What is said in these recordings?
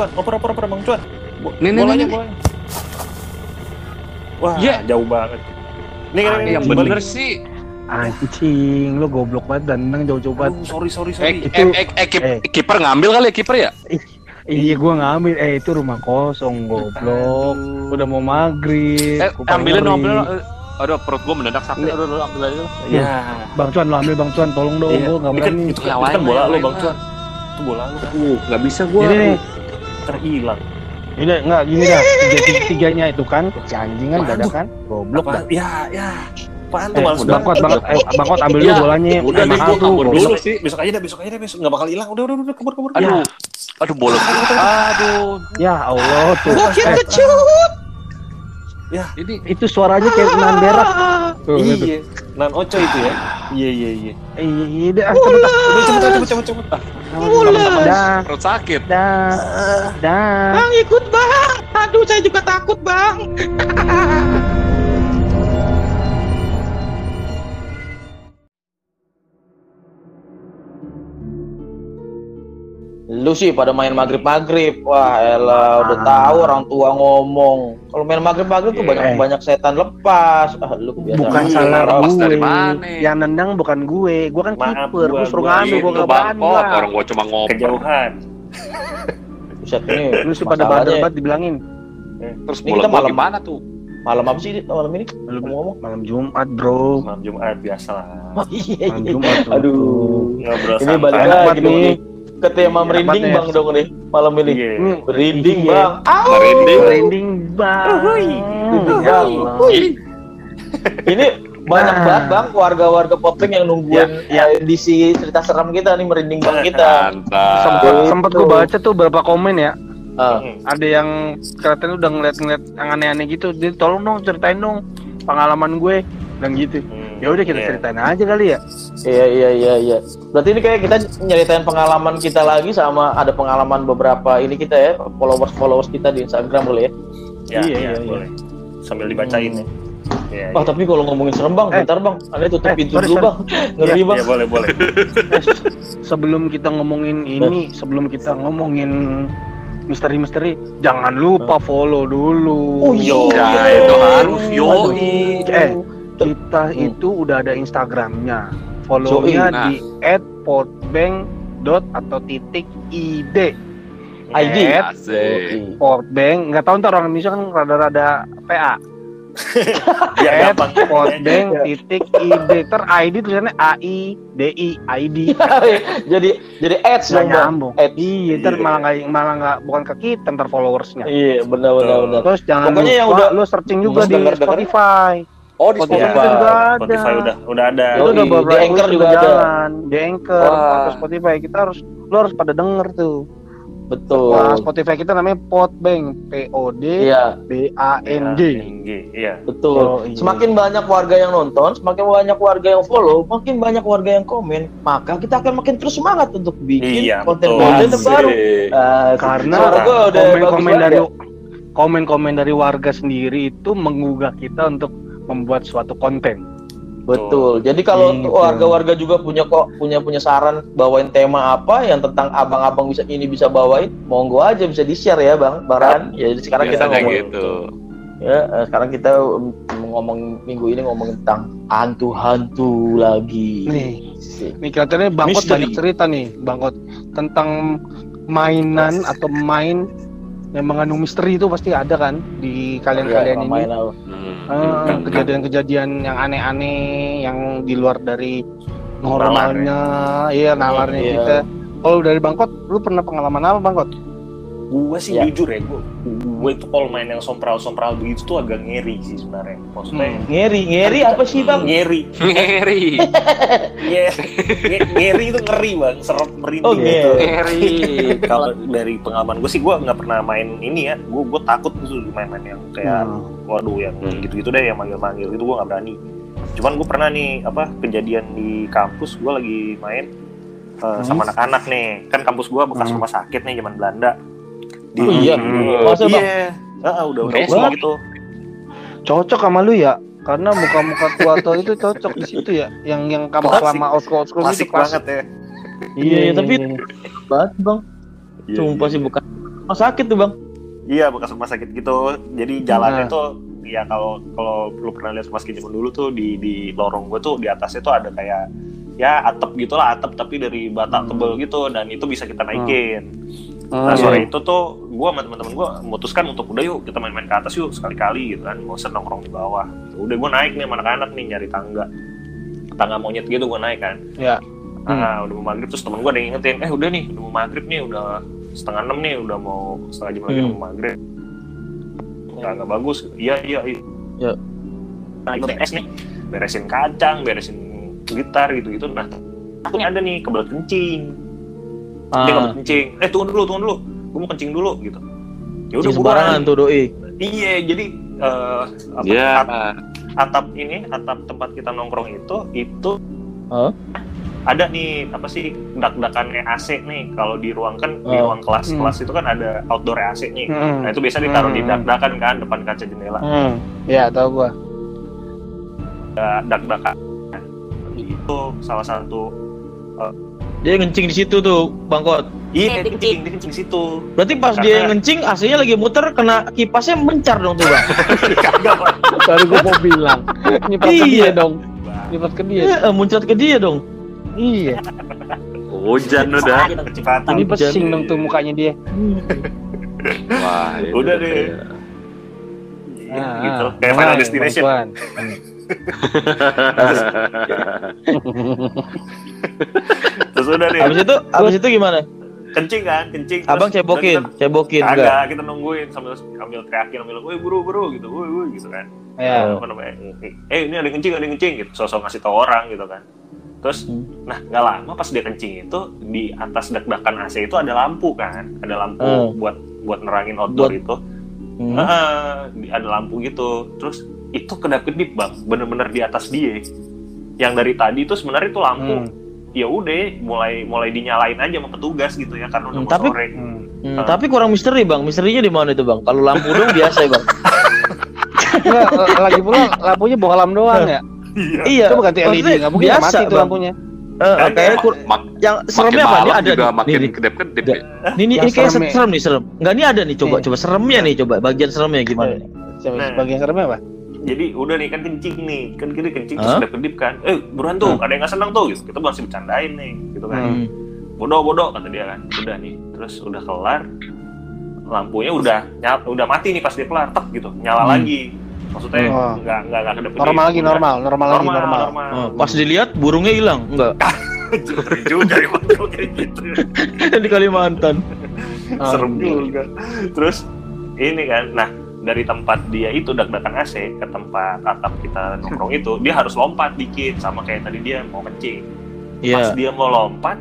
Cuan. Oper oper oper Bang Cuan. Bo- Nih, nih, bolanya, nih, bolanya. Wah, Ya. jauh banget. Nih, Ah, nih, yang bener balik. sih. Anjing, lu goblok banget dan nang jauh-jauh banget. Aduh, sorry sorry Eh, sorry. itu- eh, eh, eh, kip- eh. kiper ngambil kali ya kiper ya? Iya, gua ngambil. Eh, itu rumah kosong, goblok. Udah mau maghrib. Eh, ambilin ambilin. Eh, Aduh, perut gua mendadak sakit. Aduh, aduh, ambil aja. Ya. Bang Cuan, lu ambil Bang Cuan, tolong dong, Iya. gua enggak Ini kan, berani. itu kan, itu kan bola lain Bang. Cuan. Itu bola lu kan Uh, nggak bisa gua. Ini nih, terhilang. ini enggak gini dah. Tiga tiganya itu kan, si anjing kan dadakan. Goblok dah. Ya, ya. Apaan tuh Eh, males Bang Kot, Bang Kot, eh, Bang Kot ambil dulu Ya, bolanya. udah nih, gua kabur dulu besok, sih. besok aja deh, besok aja deh, besok nggak bakal hilang. Udah, udah, udah, kabur, kabur. Aduh. Aduh, bolos. Aduh. Ya Allah tuh. Bukit Eh, kecut. Ini itu suaranya kayak nan berak. Tuh, tuh. Iya. Nan Oco itu ya. Iya, iya, iya. Eh, Iya, dah. Udah cepet, cepet, cepet, cepet. Ah. Dah, perut sakit. dah, dah. Bang ikut bang. Aduh saya juga takut bang. Lu sih pada main maghrib maghrib, wah elah udah Ah. tahu orang tua ngomong. Kalau main maghrib maghrib tuh Iya. banyak banyak setan lepas. Ah lu kebiasaan. Bukan Iya, salah lepas gue. dari mana? Yang nendang bukan gue. Gue kan Maaf, kiper. gua- Gue suruh gua ngambil. ini Gue Lu gak berani bangkot, lah. orang gua cuma ngoper. Kejauhan. Buset ini. Lu sih pada bandel banget dibilangin. Terus Ini kita malam- gimana tuh? Malam apa sih malam ini? Lu Ngomong-ngomong. malam Jumat, bro. Malam Jumat biasa lah. Oh, iya, Malam iya. Jumat. Aduh. Ngobrol Ini balik lagi nih. Nih. Ke tema Enak merinding banget, bang ya. dong nih malam ini. Iya. Ini Merinding Iya. bang. Au. Merinding. Merinding banget. Ya Allah. Ini banyak Nah. banget bang warga-warga Popling yang nungguin Ya, ya. edisi cerita seram kita nih merinding bang kita. Sempet, Gitu. sempet gue baca tuh beberapa komen ya. Hmm. Ada yang kelihatannya udah ngeliat-ngeliat yang aneh-aneh gitu. Dia tolong dong ceritain dong pengalaman gue dan gitu. Hmm. Ya udah kita Iya. ceritain aja kali ya. iya iya iya iya. Berarti ini kayak kita nyeritain pengalaman kita lagi sama ada pengalaman beberapa ini kita ya followers followers kita di Instagram boleh ya. Ya, Iya, iya, iya, iya. boleh. Sambil dibacain ya. Iya, Oh tapi kalau ngomongin serem bang, Eh. bentar bang, anda tutup Eh, pintu sorry, dulu sorry. bang, ngeri iya. bang. Iya, boleh, boleh. Eh, se- sebelum kita ngomongin ini, sebelum kita ngomongin misteri-misteri, jangan lupa follow dulu. Oh iya, Ya, itu harus, yoi. Eh, kita Hmm. itu udah ada Instagramnya. Follow-nya Yoi, nah. di @portbank dot atau titik id. ID. At Asik. Portbank, nggak tahu ntar orang Indonesia kan rada-rada PA. Gampang. Portbank titik id. Ter ID tulisannya A I D I ID. jadi jadi ads Nggak dong nyambung. Ads. Iya, ntar Iya. malah nggak malah nggak bukan ke kita ntar followersnya. Iya benar benar benar. Terus jangan Pokoknya lupa yang udah- lu searching juga di. Spotify. Oh di Spotify Spotify. juga ada. Spotify udah udah ada. Itu udah beberapa di Anchor juga ada. jalan. Di Anchor, Wah. atau Spotify kita harus lu harus pada denger tuh. Betul. Nah, Spotify kita namanya Podbank, P O D Iya B A N G. Iya. betul. Oh, iya. Semakin banyak warga yang nonton, semakin banyak warga yang follow, makin banyak warga yang komen, maka kita akan makin terus semangat untuk bikin Iya, konten-konten betul. terbaru. Asik. Ah, Karena komen-komen dari komen-komen dari warga sendiri itu menggugah kita untuk membuat suatu konten. Betul. Jadi kalau Gitu. warga-warga juga punya kok punya punya saran bawain tema apa yang tentang abang-abang bisa ini bisa bawain, monggo aja bisa di-share ya, Bang. Baran. Ya, jadi sekarang kita Biasanya ngomong gitu. ya, eh, sekarang kita um, ngomong minggu ini ngomongin tentang hantu-hantu lagi. Nih. Nih kelihatannya Bangkot Misteri. banyak cerita nih, Bangkot tentang mainan atau main yang mengandung misteri itu pasti ada kan di kalian-kalian Ya, ini. main apa. Hmm. Eh, kejadian-kejadian yang aneh-aneh yang di luar dari normalnya, iya nalarnya Iya. kita. Kalau dari Bangkot, lu pernah pengalaman apa Bangkot? Gue sih Ya. jujur ya, gue gue itu kalau main yang sompral-sompral begitu tuh agak ngeri sih sebenarnya. Maksudnya Hmm. Ngeri, ngeri apa sih, Bang? ngeri. Ngeri. Iya. Nge- ngeri itu ngeri bang, serem merinding Oh, gitu. Ngeri. Kalau dari pengalaman gue sih gue nggak pernah main ini ya, gue gue takut tuh main-main yang kayak Hmm. waduh yang Hmm. gitu-gitu deh yang manggil-manggil itu gue nggak berani. Cuman gue pernah nih apa kejadian di kampus gue lagi main uh, sama anak-anak nih, kan kampus gue bekas Hmm. rumah sakit nih zaman Belanda. Di, Oh, iya? Uh, Masa, Bang? iya. Ah, udah udah Oke, tua gitu. Cocok sama lu ya? Karena muka-muka tua tua itu cocok di situ ya. Yang yang kamu selama school old school itu Klasik banget ya. Iya, iya, tapi- iya. Banget, Bang. Iya, Sumpah sih bukan rumah sakit tuh bang. Iya bekas rumah sakit gitu. Jadi jalannya Nah. tuh ya kalau kalau lu pernah lihat rumah sakit zaman dulu tuh di di lorong gue tuh di atasnya tuh ada kayak ya atap gitulah atap tapi dari bata Hmm. tebel gitu dan itu bisa kita naikin. Oh, Nah iya. sore itu tuh gue sama teman-teman gue memutuskan untuk udah yuk kita main-main ke atas yuk sekali-kali gitu kan mau seneng nongkrong di bawah. Udah gue naik nih anak-anak nih nyari tangga tangga monyet gitu gue naik kan. Ya. Nah, udah mau maghrib terus temen gue ada yang ngingetin, eh udah nih, udah mau maghrib nih, udah setengah enam nih, udah mau setengah jam lagi Hmm. mau maghrib. Nggak, nggak bagus. Iya, iya, iya. Ya. Nah, itu beres nih, beresin kacang, beresin gitar gitu-gitu. Nah, aku nih ada nih kebelet kencing. Dia Ah, kencing. Eh, tunggu dulu, tunggu dulu. Gue mau kencing dulu gitu. Ya udah Cing sembarangan tuh doi. Iya, jadi eh, apa, Iya. at- atap ini, atap tempat kita nongkrong itu, itu Hah? ada nih apa sih dak-dakannya AC nih kalau di ruang kan di Oh. ruang kelas Hmm. kelas itu kan ada outdoor AC nih Hmm. nah itu biasa ditaruh di Hmm. dak-dakan kan depan kaca jendela Hmm. Ya, tahu gua. Dak-dakan itu salah satu Dia ngencing di situ tuh bangkot. iya dia kencing dia kencing situ Berarti pas Karena- dia ngencing aslinya lagi muter kena kipasnya mencar dong tuh bang. kagak. Tadi gua mau bilang. Nyepat ke Iya. dia dong. Nyepat ke dia. Iya, eh, muncrat ke dia dong. Iya. Hujan udah. kecepatan Hujan. pesing dong tuh mukanya dia. Wah, ini Udah udah deh. Iya, Ah, gitu ah. kayak Final Destination udah deh Habis itu, habis itu gimana? kencing kan kencing terus Abang cebokin, udah cebokin kita, enggak? kita nungguin sambil sambil teriakin sambil woi buru buru gitu woi woi gitu kan Ya. apa namanya eh ini ada kencing ada kencing gitu sosok ngasih tau orang gitu kan terus Hmm. nah nggak lama pas dia kencing itu di atas dak-dakan AC itu ada lampu kan ada lampu Hmm. buat buat nerangin outdoor Buat- itu Hmm. Ah, di- ada lampu gitu terus itu kedap kedip bang bener-bener di atas dia yang dari tadi itu sebenarnya itu lampu Hmm. Ya udah mulai mulai dinyalain aja sama petugas gitu ya karena udah Hmm, mau tapi- sore Hmm. Hmm, tapi kurang misteri bang, misterinya di mana itu bang? Kalau lampu dong biasa ya bang. Enggak, lagi pula lampunya bohlam doang ya. iya iya. Coba ganti LED, nggak mungkin biasa mati tuh bang. lampunya. Eh, Kan kayaknya kur- yang seremnya apa? Ini malam ada nih. makin Nih, nih. kedip-kedip Nggak. ya. Nih, nih, Yang ini kayak serem ya. nih serem. Enggak ini ada nih coba Nih. coba seremnya nih coba bagian seremnya gimana nih? Nah. bagian seremnya apa? Jadi udah nih kan kencing nih. Kan kiri kencing Hah? terus kedap kedip kan. Eh buruan tuh Hmm. ada yang nggak senang tuh. Gitu kita masih bercandain nih gitu kan. Hmm. Bodoh bodoh kata dia kan. Udah nih terus udah kelar lampunya udah nyala, udah mati nih pas dia kelar tek gitu. Nyala Hmm. lagi. Maksudnya Oh. nggak nggak nggak Normal lagi, normal, normal lagi, normal normal. normal, Oh, pas dilihat burungnya hilang. Enggak. Juga ya waktu kayak gitu di Kalimantan. Serem juga. Terus ini kan. Nah dari tempat dia itu dak-dakan AC ke tempat atap kita nongkrong itu dia harus lompat dikit sama kayak tadi dia mau kencing pas Iya. dia mau lompat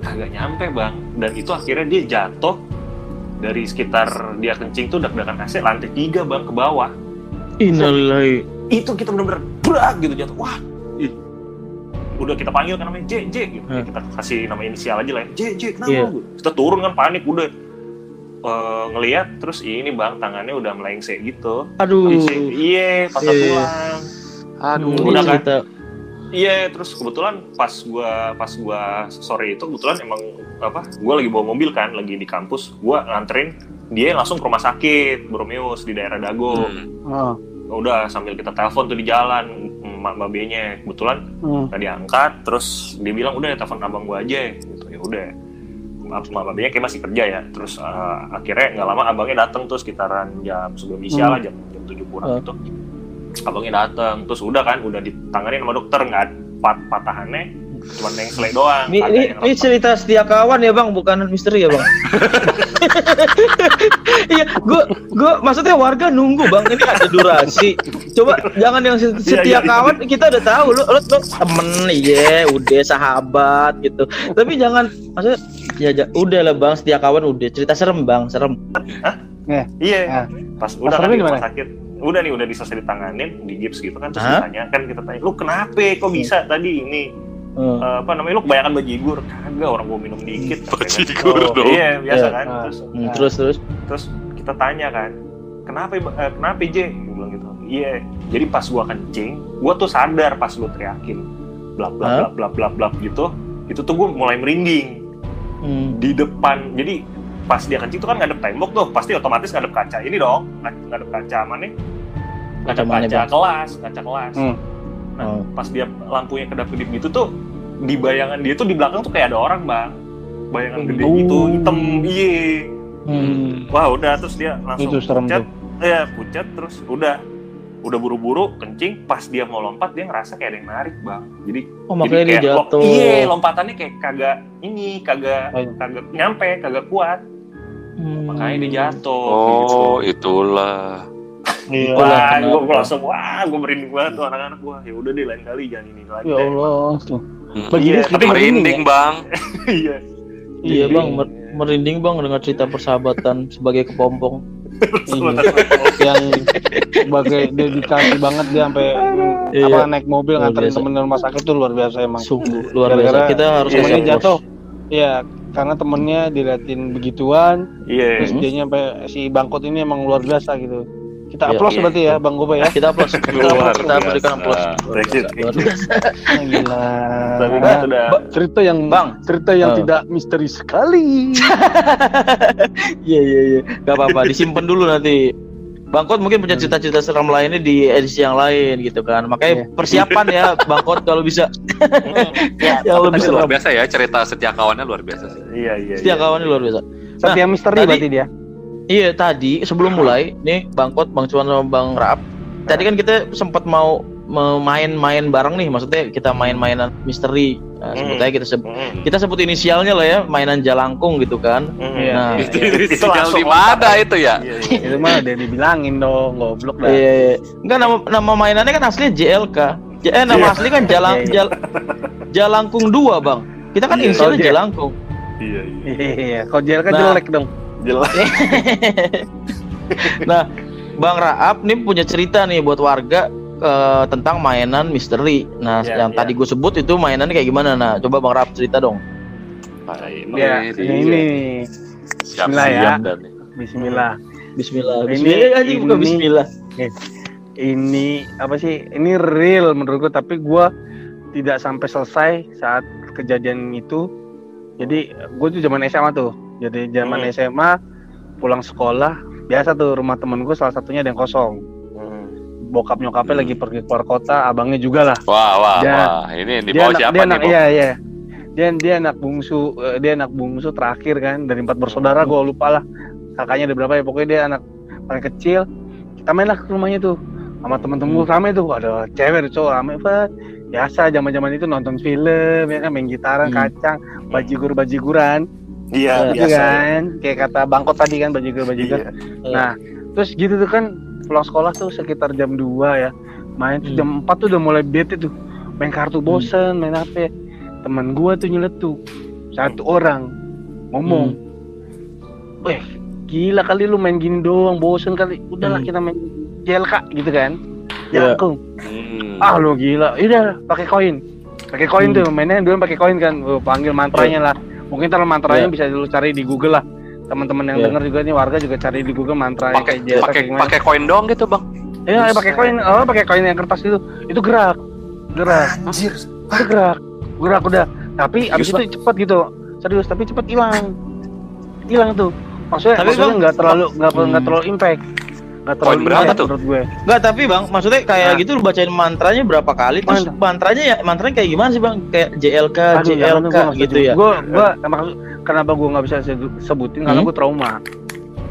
kagak nyampe bang dan itu akhirnya dia jatuh dari sekitar dia kencing tuh dak-dakan AC lantai tiga bang ke bawah Innalillahi. itu kita bener-bener berat gitu jatuh wah ih. udah kita panggil kan namanya J J gitu Hmm. kita kasih nama inisial aja lah ya. J J kenapa Iya. kita turun kan panik udah Eh, ngelihat terus ini bang tangannya udah melengsek gitu Aduh. Iya patah Iya. tulang Aduh. Hmm, udah kan? kita Iya, terus kebetulan pas gua pas gua sore itu kebetulan emang apa? Gua lagi bawa mobil kan, lagi di kampus. Gua nganterin dia langsung ke rumah sakit Bromeus di daerah Dago. Hmm. Oh. Udah sambil kita telepon tuh di jalan mak babenya. Kebetulan Hmm. nggak diangkat, terus dia bilang udah telepon abang gua aja gitu. Ya udah. Babenya kayak masih kerja ya. Terus eh, akhirnya nggak lama abangnya datang tuh sekitaran jam sebelum isya Hmm. lah jam jam tujuh kurang Oh. itu abangnya datang terus udah kan udah ditangani sama dokter nggak pat patahannya cuma nengsel doang Ini, ini, ini cerita setia kawan ya bang, bukan misteri ya bang. Iya, gua, gua maksudnya warga nunggu bang, ini ada durasi. Coba jangan yang Iya, setia iya, iya. kawan, kita udah tahu lu, lu, lu temen, iya, udah sahabat gitu. Tapi jangan, maksudnya, ya, ja- udah lah bang, setia kawan udah cerita serem bang, serem. iya Ah. pas udah kan di rumah gimana? sakit udah nih udah diselesai ditanganin di gips gitu kan terus Hah? ditanya kan kita tanya lu kenapa kok bisa tadi ini Hmm. eh, apa namanya lu kebanyakan bajigur kagak orang gua minum dikit. Bajigur Oh, dong. iya biasa Iya. kan Ah. terus Hmm, terus terus. terus kita tanya kan kenapa eh, kenapa J Gua bilang gitu iya jadi pas gua kencing gua tuh sadar pas lu teriakin blap Hah? blap blap blap blap gitu itu tuh gua mulai merinding Hmm. di depan jadi pas dia kencing tuh kan ngadep tembok tuh pasti otomatis ngadep kaca ini dong ngad- ngadep kaca mana nih Kaca kaca kaca kelas kaca kelas Hmm. nah Oh. pas dia lampunya kedap kedip gitu tuh di bayangan dia tuh di belakang tuh kayak ada orang bang bayangan gede Oh. gitu hitam iye Hmm. wah udah terus dia langsung Itu serem pucat tuh. ya pucat terus udah udah buru-buru kencing pas dia mau lompat dia ngerasa kayak ada yang narik bang jadi Oh makanya jadi dia kayak lo- jatuh. iya lompatannya kayak kagak ini kagak Oh. kagak nyampe kagak kuat Hmm. makanya dia jatuh kayak gitu. Oh, itulah. Iya. Wah gue gue langsung wah gue merinding banget tuh anak-anak gue ya udah deh lain kali jangan ini lagi Ya. Allah tuh. Hmm. Begini Iya, kita Tapi merinding merinding, ya. Bang. iya Iya bang, mer- merinding bang dengan cerita persahabatan sebagai kepompong. Iya. yang sebagai dedikasi banget dia sampai Iya. apa naik mobil Luar nganterin biasa. temen rumah sakit tuh luar biasa emang. Sungguh luar biasa. Gara-gara Kita harus Iya, temennya jatuh. Iya, karena temennya diliatin begituan, iya terus dia nyampe si bangkot ini emang luar biasa gitu. Kita Iya, applause iya. berarti ya, Bang Goba ya. Kita applause. Kita applause. Kita berikan biasa. applause. Luar Thank you, biasa. thank Luar you. biasa. Ah, Gila. tapi Nah, kan udah cerita yang Bang. cerita yang Oh. tidak misteri sekali. Iya iya iya. Gak apa-apa. Disimpan dulu nanti. Bangkot mungkin punya cerita-cerita seram lainnya di edisi yang lain gitu kan. Makanya persiapan ya Bangkot kalau bisa yang lebih Tapi luar biasa ya cerita setia kawannya luar biasa sih. iya iya Setiap iya. kawannya luar biasa. Setia misteri tadi- berarti dia. Iya tadi sebelum mulai nih Bangkot, Bang Cuan sama Bang Raap. Tadi kan kita sempat mau main-main bareng nih, maksudnya kita main-mainan misteri. Nah, sebut Hmm. aja kita sebut Mm, kita sebut inisialnya lah ya, mainan jalangkung gitu kan. mm. Iya. Nah, Itu, Itu itu tinggal langsung di mana itu ya? Iya, iya. Itu mah udah dibilangin dong, goblok dah. Iya, iya. Enggak nama nama mainannya kan aslinya JLK. Eh nama Iya. asli kan Jalang Iya, iya. Jal- Jalangkung 2, Bang. Kita kan Iya, inisialnya Jalangkung. iya iya Iya, kok kan Nah. jelek dong. Jelas Nah, Bang Raap nih punya cerita nih buat warga eh, tentang mainan misteri. Nah, Iya, yang iya. tadi gue sebut itu mainannya kayak gimana? Nah, coba Bang Raap cerita dong. Nah, ini, Ya, ini, ini, ini. siap Bismillah ya. dan Bismillah. Bismillah. Ini- Bismillah anjing bukan ini- bismillah. Ini apa sih? Ini real menurut gue, tapi gua tidak sampai selesai saat kejadian itu. Jadi gue tuh zaman SMA tuh. Jadi zaman Hmm. SMA pulang sekolah biasa tuh rumah temen gue salah satunya ada yang kosong. Mm. Bokap nyokapnya Hmm. lagi pergi keluar kota, abangnya juga lah. Wah, wah, Dia- wah. Ini di dia bawah anak, siapa dia nih, anak, iya iya dia dia anak bungsu eh, dia anak bungsu terakhir kan dari empat bersaudara gue lupa lah kakaknya ada berapa ya pokoknya dia anak paling kecil kita main lah ke rumahnya tuh sama temen-temen gue rame tuh ada cewek ada cowok rame banget biasa zaman zaman itu nonton film ya kan main gitaran Hmm. kacang bajigur bajiguran iya gitu biasa kan kayak kata bangkot tadi kan bajigur bajigur Iya. Nah, terus gitu tuh kan pulang sekolah tuh sekitar jam 2 ya. Main tuh Hmm. jam 4 tuh udah mulai bete tuh. Main kartu bosen, main HP. Temen gua tuh nyeletuk. Satu orang ngomong, "Weh, gila kali lu main gini doang, bosen kali. Udahlah Hmm. kita main JLK gitu kan." Iya. Jangkung. Hmm. Ah lu gila. Udah pakai koin. Pakai koin Hmm. tuh mainnya dulu pakai koin kan. Gua panggil mantranya lah. Mungkin kalau mantranya Iya. bisa lu cari di Google lah. Teman-teman yang Iya. denger juga nih warga juga cari di Google mantra yang pakai pakai pakai koin doang gitu, Bang. Iya, pakai koin, oh pakai koin yang kertas itu. Itu gerak. Gerak. anjir Itu gerak. Gerak udah. Tapi abis Serius, itu cepat gitu. Serius, tapi cepat hilang. Hilang tuh. Maksudnya, Tapi, maksudnya nggak terlalu nggak Hmm. nggak terlalu impact. Nggak terlalu Koin berapa tuh? menurut gue. Enggak, tapi Bang, maksudnya kayak Nah. gitu lu bacain mantranya berapa kali terus Mantra. mantranya ya mantranya kayak gimana sih, Bang? Kayak JLK, Aduh, JLK gua nggak gitu ya. Gue, gue, maksud, kenapa gue nggak bisa se- sebutin? Karena Hmm? gue trauma.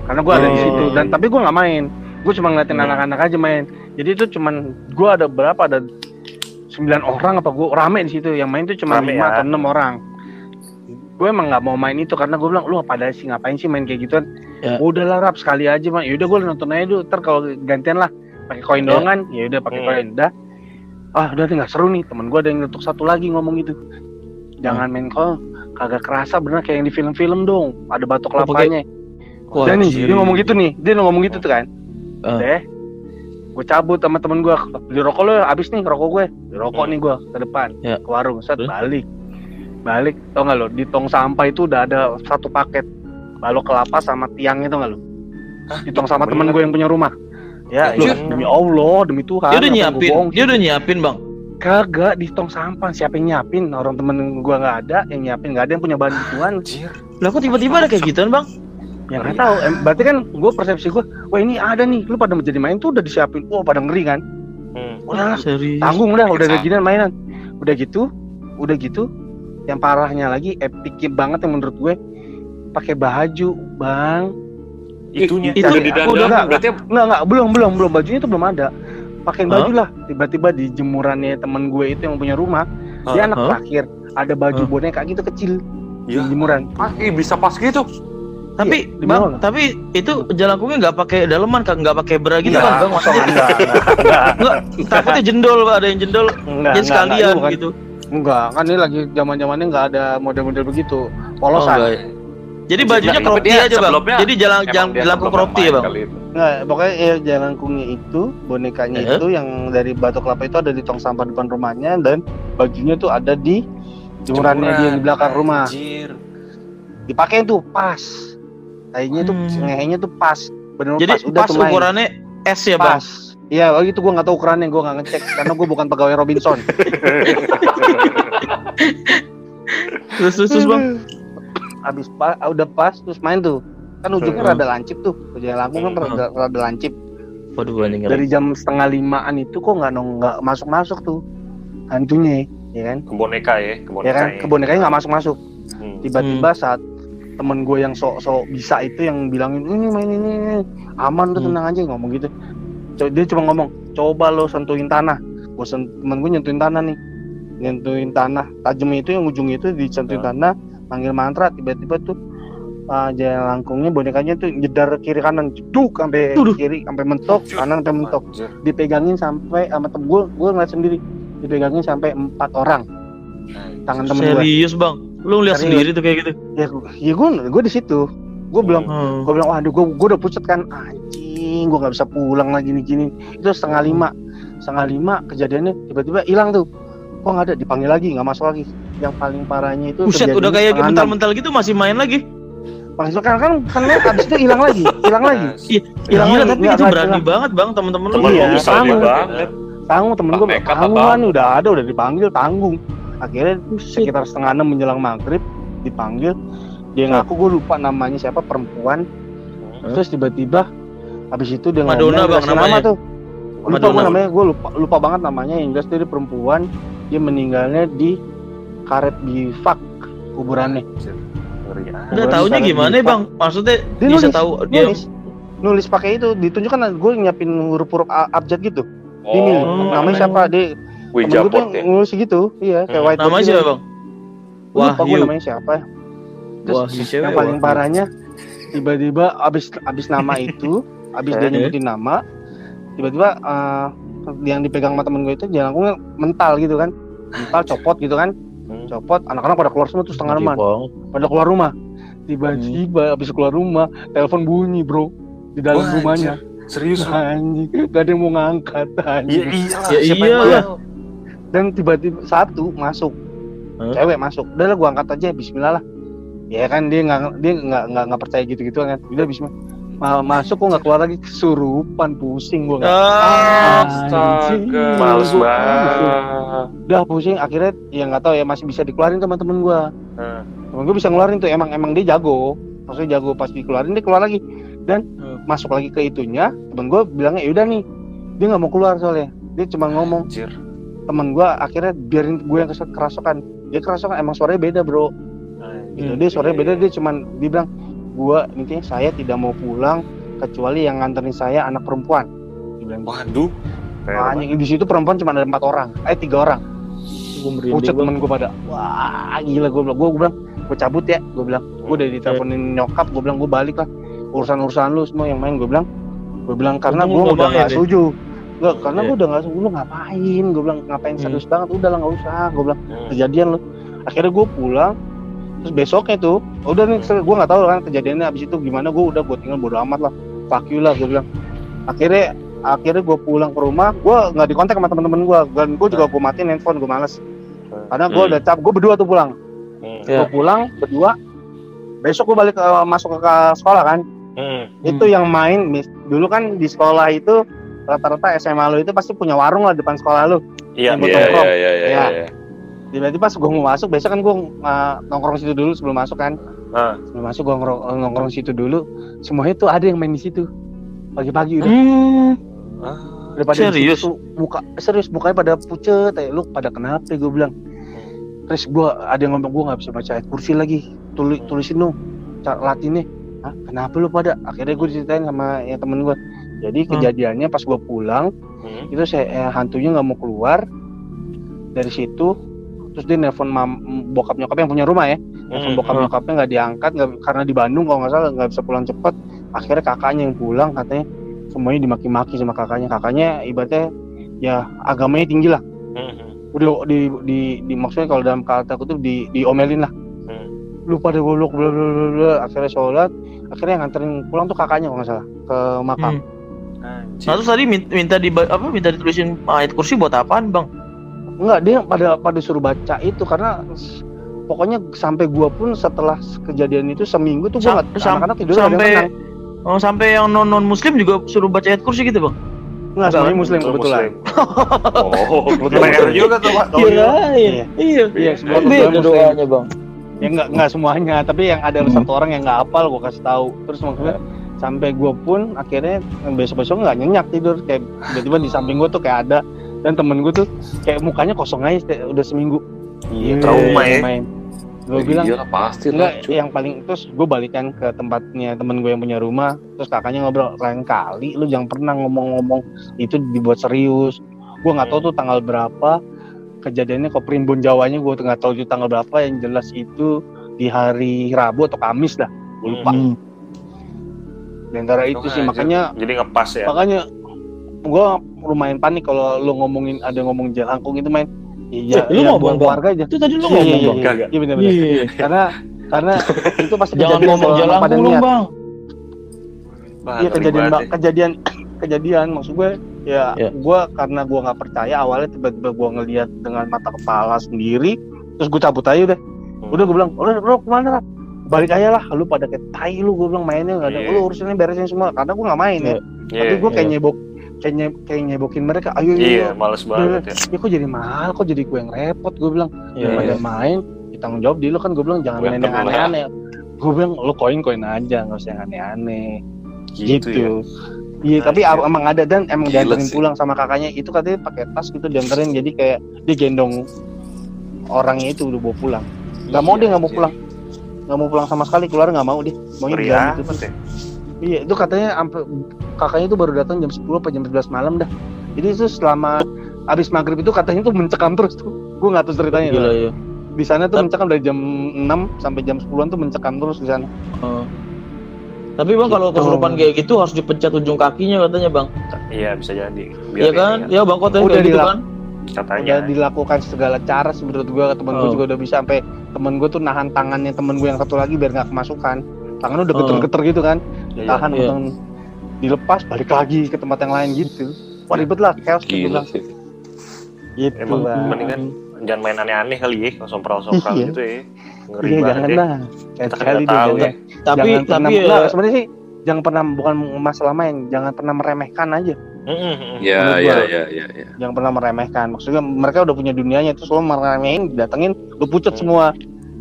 Karena gue ada di Oh. situ. Dan tapi gue nggak main. Gue cuma ngeliatin Hmm. anak-anak aja main. Jadi itu cuman gue ada berapa? Ada sembilan orang apa gue rame di situ. Yang main tuh cuma lima ya. atau enam orang. Gue emang nggak mau main itu karena gue bilang lu apa ada sih ngapain sih main kayak gituan? Ya. Udah lah rap sekali aja mah. Yaudah gue nonton aja dulu. Ntar kalau gantian lah pakai koin Ya. doang kan. Ya udah pakai Hmm. koin. Udah. Ah udah nih nggak seru nih. Temen gue ada yang ngetuk satu lagi ngomong gitu. Jangan main kau kagak kerasa bener kayak yang di film-film dong. Ada batok Oh, kelapanya. Wah, Dan nih dia ngomong gitu nih. Dia ngomong gitu tuh kan. Ah. Deh. Gue cabut sama temen gue. Di rokok lo habis nih rokok gue. Di rokok Hmm. nih gue ke depan. Ya. Ke warung. Set balik. Balik. Tau gak lo? Di tong sampah itu udah ada satu paket. Balok kelapa sama tiang itu gak lo? Di tong sama temen gue yang punya rumah. Ya, Loh. iya. demi Allah, demi Tuhan. Dia udah yang nyiapin, dia udah nyiapin, Bang. Kagak di tong sampah. Siapa yang nyiapin? Orang temen gue nggak ada yang nyiapin. Nggak ada yang punya anjir Lah kok tiba-tiba ada kayak gituan, Bang? Ya nggak tahu. Em, berarti kan gue persepsi gue, wah ini ada nih, lu pada menjadi main tuh udah disiapin, wah pada ngeri kan. Hmm. Udah lah, Serius. tanggung udah, udah ada gini mainan. Udah gitu, udah gitu. Yang parahnya lagi, epicnya banget yang menurut gue, pakai baju, bang. Itunya Itu- udah di udah dalam nggak? berarti Nggak nggak, belum belum belum bajunya itu belum ada. Pakein Hah? baju lah. Tiba-tiba di jemurannya temen gue itu yang punya rumah, dia anak Hah? terakhir. Ada baju Hah? boneka gitu kecil di ya jemuran. Ah, bisa pas gitu. Tapi Iya, di bang, tapi itu jalangkungnya nggak pakai daleman, Kak, nggak pakai bra gitu Nggak, kan, bang? Maksudnya enggak, enggak, enggak, nggak, takutnya jendol, pak, ada yang jendol, enggak, jadi enggak, sekalian enggak, gitu. Enggak, kan ini lagi zaman zamannya nggak ada model-model begitu. Oh, Polosan. enggak. Jadi bajunya crop tee aja bang. Jadi jalan jalan jelangkung crop ya bang. Nggak, pokoknya ya jalangkungnya itu, bonekanya Eh? itu yang dari batu kelapa itu ada di tong sampah depan rumahnya dan bajunya tuh ada di jemurannya dia di belakang rumah. Anjir. Dipakein tuh pas. Kayaknya tuh Hmm. ngehenya tuh pas. Bener Jadi pas, udah pas tuh ukurannya S ya bang. pas. Iya, oh gitu gua nggak tahu ukurannya, gua nggak ngecek karena gua bukan pegawai Robinson. Terus terus, terus bang. Abis pa, ah, udah pas terus main tuh. Kan ujungnya Hmm. rada lancip tuh. Ujungnya langkung kan Hmm. rada, rada lancip. Waduh dari jam setengah limaan itu kok nggak nong nggak masuk masuk tuh hantunya ya kan Ke boneka ya, ke boneka. ya kan kebonekanya nggak masuk masuk Hmm. tiba-tiba saat temen gue yang sok-sok bisa itu yang bilangin ini main ini, ini. aman tuh Hmm. tenang aja ngomong gitu dia cuma ngomong coba lo sentuhin tanah. Gue sen temen gue nyentuhin tanah nih. Nyentuhin tanah. Tajamnya itu yang ujungnya itu disentuhin Hmm. tanah manggil mantra tiba-tiba tuh uh, langkungnya bonekanya tuh jedar kiri kanan jeduk sampai kiri sampai mentok kanan sampai mentok. Dipegangin sampai sama temen gue gue ngeliat sendiri. Dipegangin sampai empat orang. Tangan temen gue Serius bang. Lu lihat Serius. sendiri tuh kayak gitu. ya ya gue gue di situ. Gue bilang Hmm. gue bilang waduh gue gue udah pucet kan. Anjing gue nggak bisa pulang lagi nih gini. Itu setengah lima. Setengah lima kejadiannya tiba-tiba hilang tuh. Kok nggak ada? Dipanggil lagi nggak masuk lagi. Yang paling parahnya itu Buset kejadiannya udah kayak mental-mental gitu masih main lagi. Maksudnya kan kan kan abis itu hilang lagi hilang lagi. Iya, Hilang lagi, tapi itu berani nggak- banget bang temen-temen lu. Temen Iya, sama. banget. tanggung temen gue tanggung apa? kan udah ada udah dipanggil tanggung. Akhirnya sekitar setengah enam menjelang maghrib dipanggil. Dia ngaku gue lupa namanya siapa perempuan. Hah? terus tiba-tiba habis itu dia Madonna, ngomong Bang, dikasih nama namanya. tuh lupa Madonna. gue namanya gue lupa lupa banget namanya yang jelas dia perempuan dia meninggalnya di karet bifak kuburannya. Udah taunya misalnya gimana di- bang? Maksudnya Dia bisa nulis, tahu dia nulis nulis pakai itu ditunjukkan gue nyiapin huruf-huruf abjad gitu ini Oh. namanya siapa dia temen gue ya. nulis gitu iya kayak Hmm. whiteboard namanya gitu. siapa bang? Gua lupa gue namanya siapa Terus cewek. yang paling parahnya tiba-tiba abis abis nama itu abis dia Eh. nyebutin nama tiba-tiba eh, yang dipegang sama temen gue itu jalangkungnya mental gitu kan mental copot gitu kan Hmm. copot anak-anak pada keluar semua tuh setengah Iya, Bang. pada keluar rumah tiba-tiba Hmm. abis keluar rumah telepon bunyi bro di dalam Wah, rumahnya Serius lu? anjing gak ada yang mau ngangkat Iya anjing iya. Ya Siapa yang iyalah. mau? dan tiba-tiba satu masuk Hah? cewek masuk udah lah gua angkat aja Bismillah lah ya kan dia nggak dia nggak nggak nggak percaya gitu gitu kan udah Bismillah Ma- masuk kok nggak keluar lagi kesurupan pusing gua nggak Ah, Astaga. Males Gua- banget. udah pusing akhirnya ya nggak tahu ya masih bisa dikeluarin teman-teman gua Hmm. temen gua bisa ngeluarin tuh emang emang dia jago maksudnya jago pas dikeluarin dia keluar lagi dan Hmm. masuk lagi ke itunya temen gua bilangnya yaudah nih dia nggak mau keluar soalnya dia cuma ngomong Anjir. temen gua akhirnya biarin gue yang kerasukan dia kerasukan emang suaranya beda bro gitu Hmm. dia suaranya beda dia cuman dia bilang gua intinya saya tidak mau pulang kecuali yang nganterin saya anak perempuan. Dia bilang Waduh. Anjing di situ perempuan cuma ada empat orang. Eh tiga orang. Pucet Bang. temen gue pada. Wah gila gue bilang. Gue bilang gue cabut ya gue bilang. Gue udah diteleponin nyokap gue bilang gue balik lah. Urusan urusan lu semua yang main gue bilang. Gue bilang karena gue lu udah ngomongin gak ya. setuju. Enggak, karena Iya. gue udah gak setuju lu ngapain? Gue bilang ngapain Hmm. serius banget? Udah lah nggak usah gue bilang. Hmm. kejadian lu. Akhirnya gue pulang terus besoknya tuh udah nih gue nggak tahu kan kejadiannya abis itu gimana gue udah gue tinggal bodo amat lah fuck you lah gue bilang akhirnya akhirnya gue pulang ke rumah gue nggak dikontak sama teman-teman gue dan gue juga gue matiin handphone gue males karena gue Hmm. udah cap gue berdua tuh pulang Hmm. Ya. gue pulang berdua besok gue balik ke, masuk ke, ke sekolah kan Hmm. itu yang main mis- dulu kan di sekolah itu rata-rata SMA lu itu pasti punya warung lah depan sekolah lu Iya. Yang Iya nongkrong. iya iya Ya. tiba-tiba pas gue mau masuk biasa kan gue uh, nongkrong situ dulu sebelum masuk kan Ah. sebelum masuk gua ngerong- nongkrong situ dulu semuanya tuh ada yang main di situ pagi-pagi udah Hmm. Ah. udah pada situ serius? tuh, muka serius mukanya pada pucet kayak lu pada kenapa gue bilang terus gua ada yang ngomong gua nggak bisa baca kursi lagi tulis tulisin cara latinnya Hah, kenapa lu pada akhirnya gue diceritain sama ya temen gua jadi kejadiannya pas gua pulang Hmm. itu saya eh, hantunya nggak mau keluar dari situ terus dia nelpon mam, bokap nyokap yang punya rumah ya nelpon Hmm. bokap nyokapnya nggak diangkat nggak karena di Bandung kalau nggak salah nggak bisa pulang cepet akhirnya kakaknya yang pulang katanya semuanya dimaki-maki sama kakaknya kakaknya ibaratnya ya agamanya tinggi lah Hmm. udah di di, di maksudnya kalau dalam kata aku tuh di diomelin lah Hmm. lu pada golok bla bla bla bla akhirnya sholat akhirnya yang nganterin pulang tuh kakaknya kalau nggak salah ke makam Hmm. Anjir. Nah, terus tadi min- minta di apa minta ditulisin ayat kursi buat apaan, Bang? Enggak, dia pada pada suruh baca itu karena pokoknya sampai gua pun setelah kejadian itu seminggu tuh gua Sam- nggak sam- anak-anak tidur sampai. Oh, sampai yang non non muslim juga suruh baca ayat kursi gitu, Bang? Enggak, semuanya muslim kebetulan. Oh, Kebetulan PR muslim. juga tuh Pak. Iya. Iya. Iya, semua kebetulan beda muslim. doanya, Bang. Ya enggak enggak semuanya, tapi yang ada Hmm. satu orang yang nggak hafal gua kasih tahu. Terus maksudnya sampai gua pun akhirnya besok-besok nggak nyenyak tidur kayak tiba-tiba di samping gua tuh kayak ada dan temen gua tuh kayak mukanya kosong aja udah seminggu. Iya, trauma ya. Main. Gue bilang Iya lah, pasti lah. Enggak, cuy. yang paling terus gue balikan ke tempatnya temen gue yang punya rumah terus kakaknya ngobrol lain kali lu jangan pernah ngomong-ngomong itu dibuat serius gue nggak tahu tuh tanggal berapa kejadiannya kok primbon Jawanya gue tuh nggak tahu itu tanggal berapa yang jelas itu di hari Rabu atau Kamis dah gue lupa Hmm. di antara itu sih Aja. makanya jadi ngepas ya. makanya gue lumayan panik kalau lu ngomongin ada ngomong jelangkung itu main iya Eh, lu iya, ngomong, buang Bang. keluarga aja Itu tadi lu Iya, ngomong, iya, Bang. Enggak, enggak. iya benar-benar Iya. karena karena itu pasti Jangan kejadian ngomong dong, niat. Bang. Iya kejadian ya. kejadian kejadian maksud gue ya Iya. gue karena gue nggak percaya awalnya tiba-tiba gue ngelihat dengan mata kepala sendiri terus gue cabut aja udah Hmm. udah gue bilang udah bro ke mana Rap? balik aja lah lu pada kayak tai lu gue bilang mainnya nggak ada Iya. lu urusannya beresin semua karena gue nggak main ya Iya, tapi gue kayak iya. nyebok kayak, nye- kayak nyebokin mereka ayo Iya, iya males banget ya. ya kok jadi mahal kok jadi gue yang repot gue bilang Iya, daripada iya. main ditanggung jawab di lu kan gue bilang jangan main yang aneh-aneh gue bilang lu koin koin aja nggak usah yang aneh-aneh Gitu, ya. gitu. Iya, tapi Anjir. emang ada dan emang Gila dianterin sih. pulang sama kakaknya itu katanya pakai tas gitu dianterin jadi kayak dia gendong orangnya itu udah bawa pulang. Gak mau Iya, dia nggak mau pulang, nggak mau pulang sama sekali keluar nggak mau dia. Maunya Ngeri di ya. Iya, itu katanya sampai kakaknya itu baru datang jam 10 apa jam 11 malam dah. Jadi itu selama abis maghrib itu katanya tuh mencekam terus tuh. Gue nggak tahu ceritanya. Gila tuh. ya. Di sana tuh Tapi- mencekam dari jam 6 sampai jam 10-an tuh mencekam terus di sana. Oh. Tapi bang kalau Gitu. kesurupan kayak gitu harus dipencet ujung kakinya katanya bang. Iya, bisa jadi. Iya kan? ini Ya bang kota Udah kayak gitu dilak- kan. Katanya. udah dilakukan segala cara sih menurut gue temen gue Oh. juga udah bisa sampai temen gue tuh nahan tangannya temen gue yang satu lagi biar nggak kemasukan tangannya udah Oh. geter-geter gitu kan Iya, tahan iya. untung dilepas balik lagi ke tempat yang lain gitu wah ribet lah chaos Gila bilang sih. gitu Emang lah mendingan jangan main aneh-aneh kali ya, sompral-sompral Iya. gitu ya. Ngeri iya banget jangan ya. lah kayak Kita sekali nggak tahu jangan, ya. Tapi jangan pernah tapi Nggak, ya, sebenarnya sih jangan pernah bukan masalah main jangan pernah meremehkan aja Mm, mm, mm. Ya, Menurut ya, ya, ya, ya. jangan pernah meremehkan maksudnya mereka udah punya dunianya terus lo meremehin datengin lu pucet Hmm. semua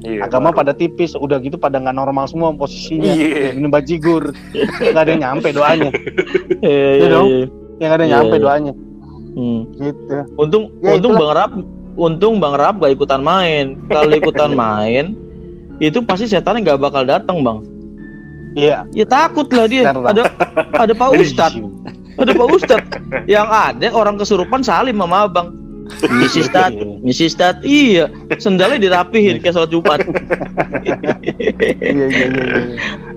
Iya, agama baru. pada tipis udah gitu pada nggak normal semua posisinya Iya. minum bajigur nggak ada yang nyampe doanya Iya, Iya iya, dong. iya. yang ada yang nyampe doanya Hmm. gitu Untung Ya, untung itulah. Bang Rap untung Bang Rap gak ikutan main. Kalau ikutan main itu pasti setannya nggak bakal datang Bang. iya Ya takut lah dia. Lah. Ada ada Pak Ustad, ada Pak Ustad. Yang ada orang kesurupan salim sama Abang. Misi Stad, misi Stad, iya. Sendalnya dirapihin kayak sholat Jumat. iya iya iya iya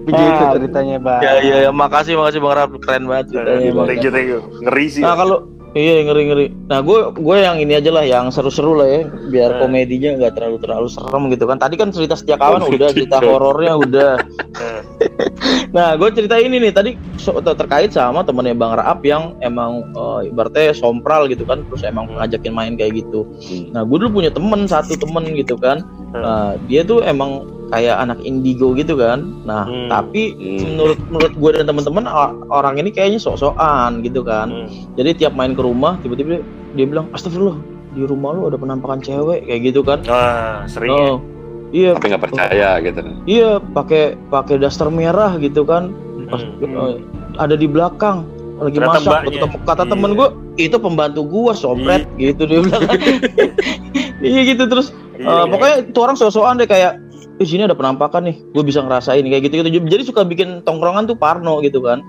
begitu Ah. ceritanya bang ya iya, ya. makasih makasih Bang Rap, keren banget ceritanya Bang. Thank you. Ngeri sih. Nah kalau iya ngeri ngeri. Nah gue gue yang ini aja lah, yang seru-seru lah ya, biar Eh. komedinya nggak terlalu terlalu serem gitu kan. Tadi kan cerita setia kawan udah, cerita horornya udah. Eh, Nah gue cerita ini nih tadi so- terkait sama temennya Bang Raap yang emang eh, ibaratnya sompral gitu kan, terus emang ngajakin main kayak gitu. Hmm. Nah gue dulu punya temen satu temen gitu kan, Nah, dia tuh emang kayak anak indigo gitu kan. Nah Hmm. tapi Hmm. menurut menurut gue dan teman-teman orang ini kayaknya sok-sokan gitu kan. mm. Jadi tiap main ke rumah tiba-tiba dia bilang astagfirullah di rumah lu ada penampakan cewek kayak gitu kan. Wah, sering ya. Oh. iya Tapi nggak percaya gitu. iya pakai pakai daster merah gitu kan pas Hmm. ada di belakang lagi Ternyata masak mbaknya. kata, kata temen Iya. gue itu pembantu gua sopret gitu dia bilang iya gitu terus Iya, eh, iya. pokoknya itu orang so-soan deh kayak di sini ada penampakan nih. Gue bisa ngerasain kayak gitu gitu jadi suka bikin tongkrongan tuh parno gitu kan.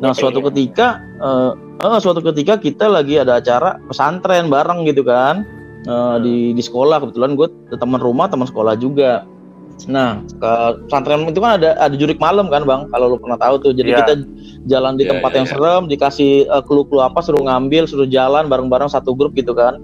Nah suatu ketika eh, eh, suatu ketika kita lagi ada acara pesantren bareng gitu kan. Eh, di di sekolah. Kebetulan gue teman rumah teman sekolah juga. Nah ke pesantren itu kan ada ada jurik malam kan bang? Kalau lu pernah tahu tuh. Jadi Iya. kita jalan di Iya, tempat iya, yang iya. serem dikasih eh, clue-clue apa suruh ngambil suruh jalan bareng-bareng satu grup gitu kan.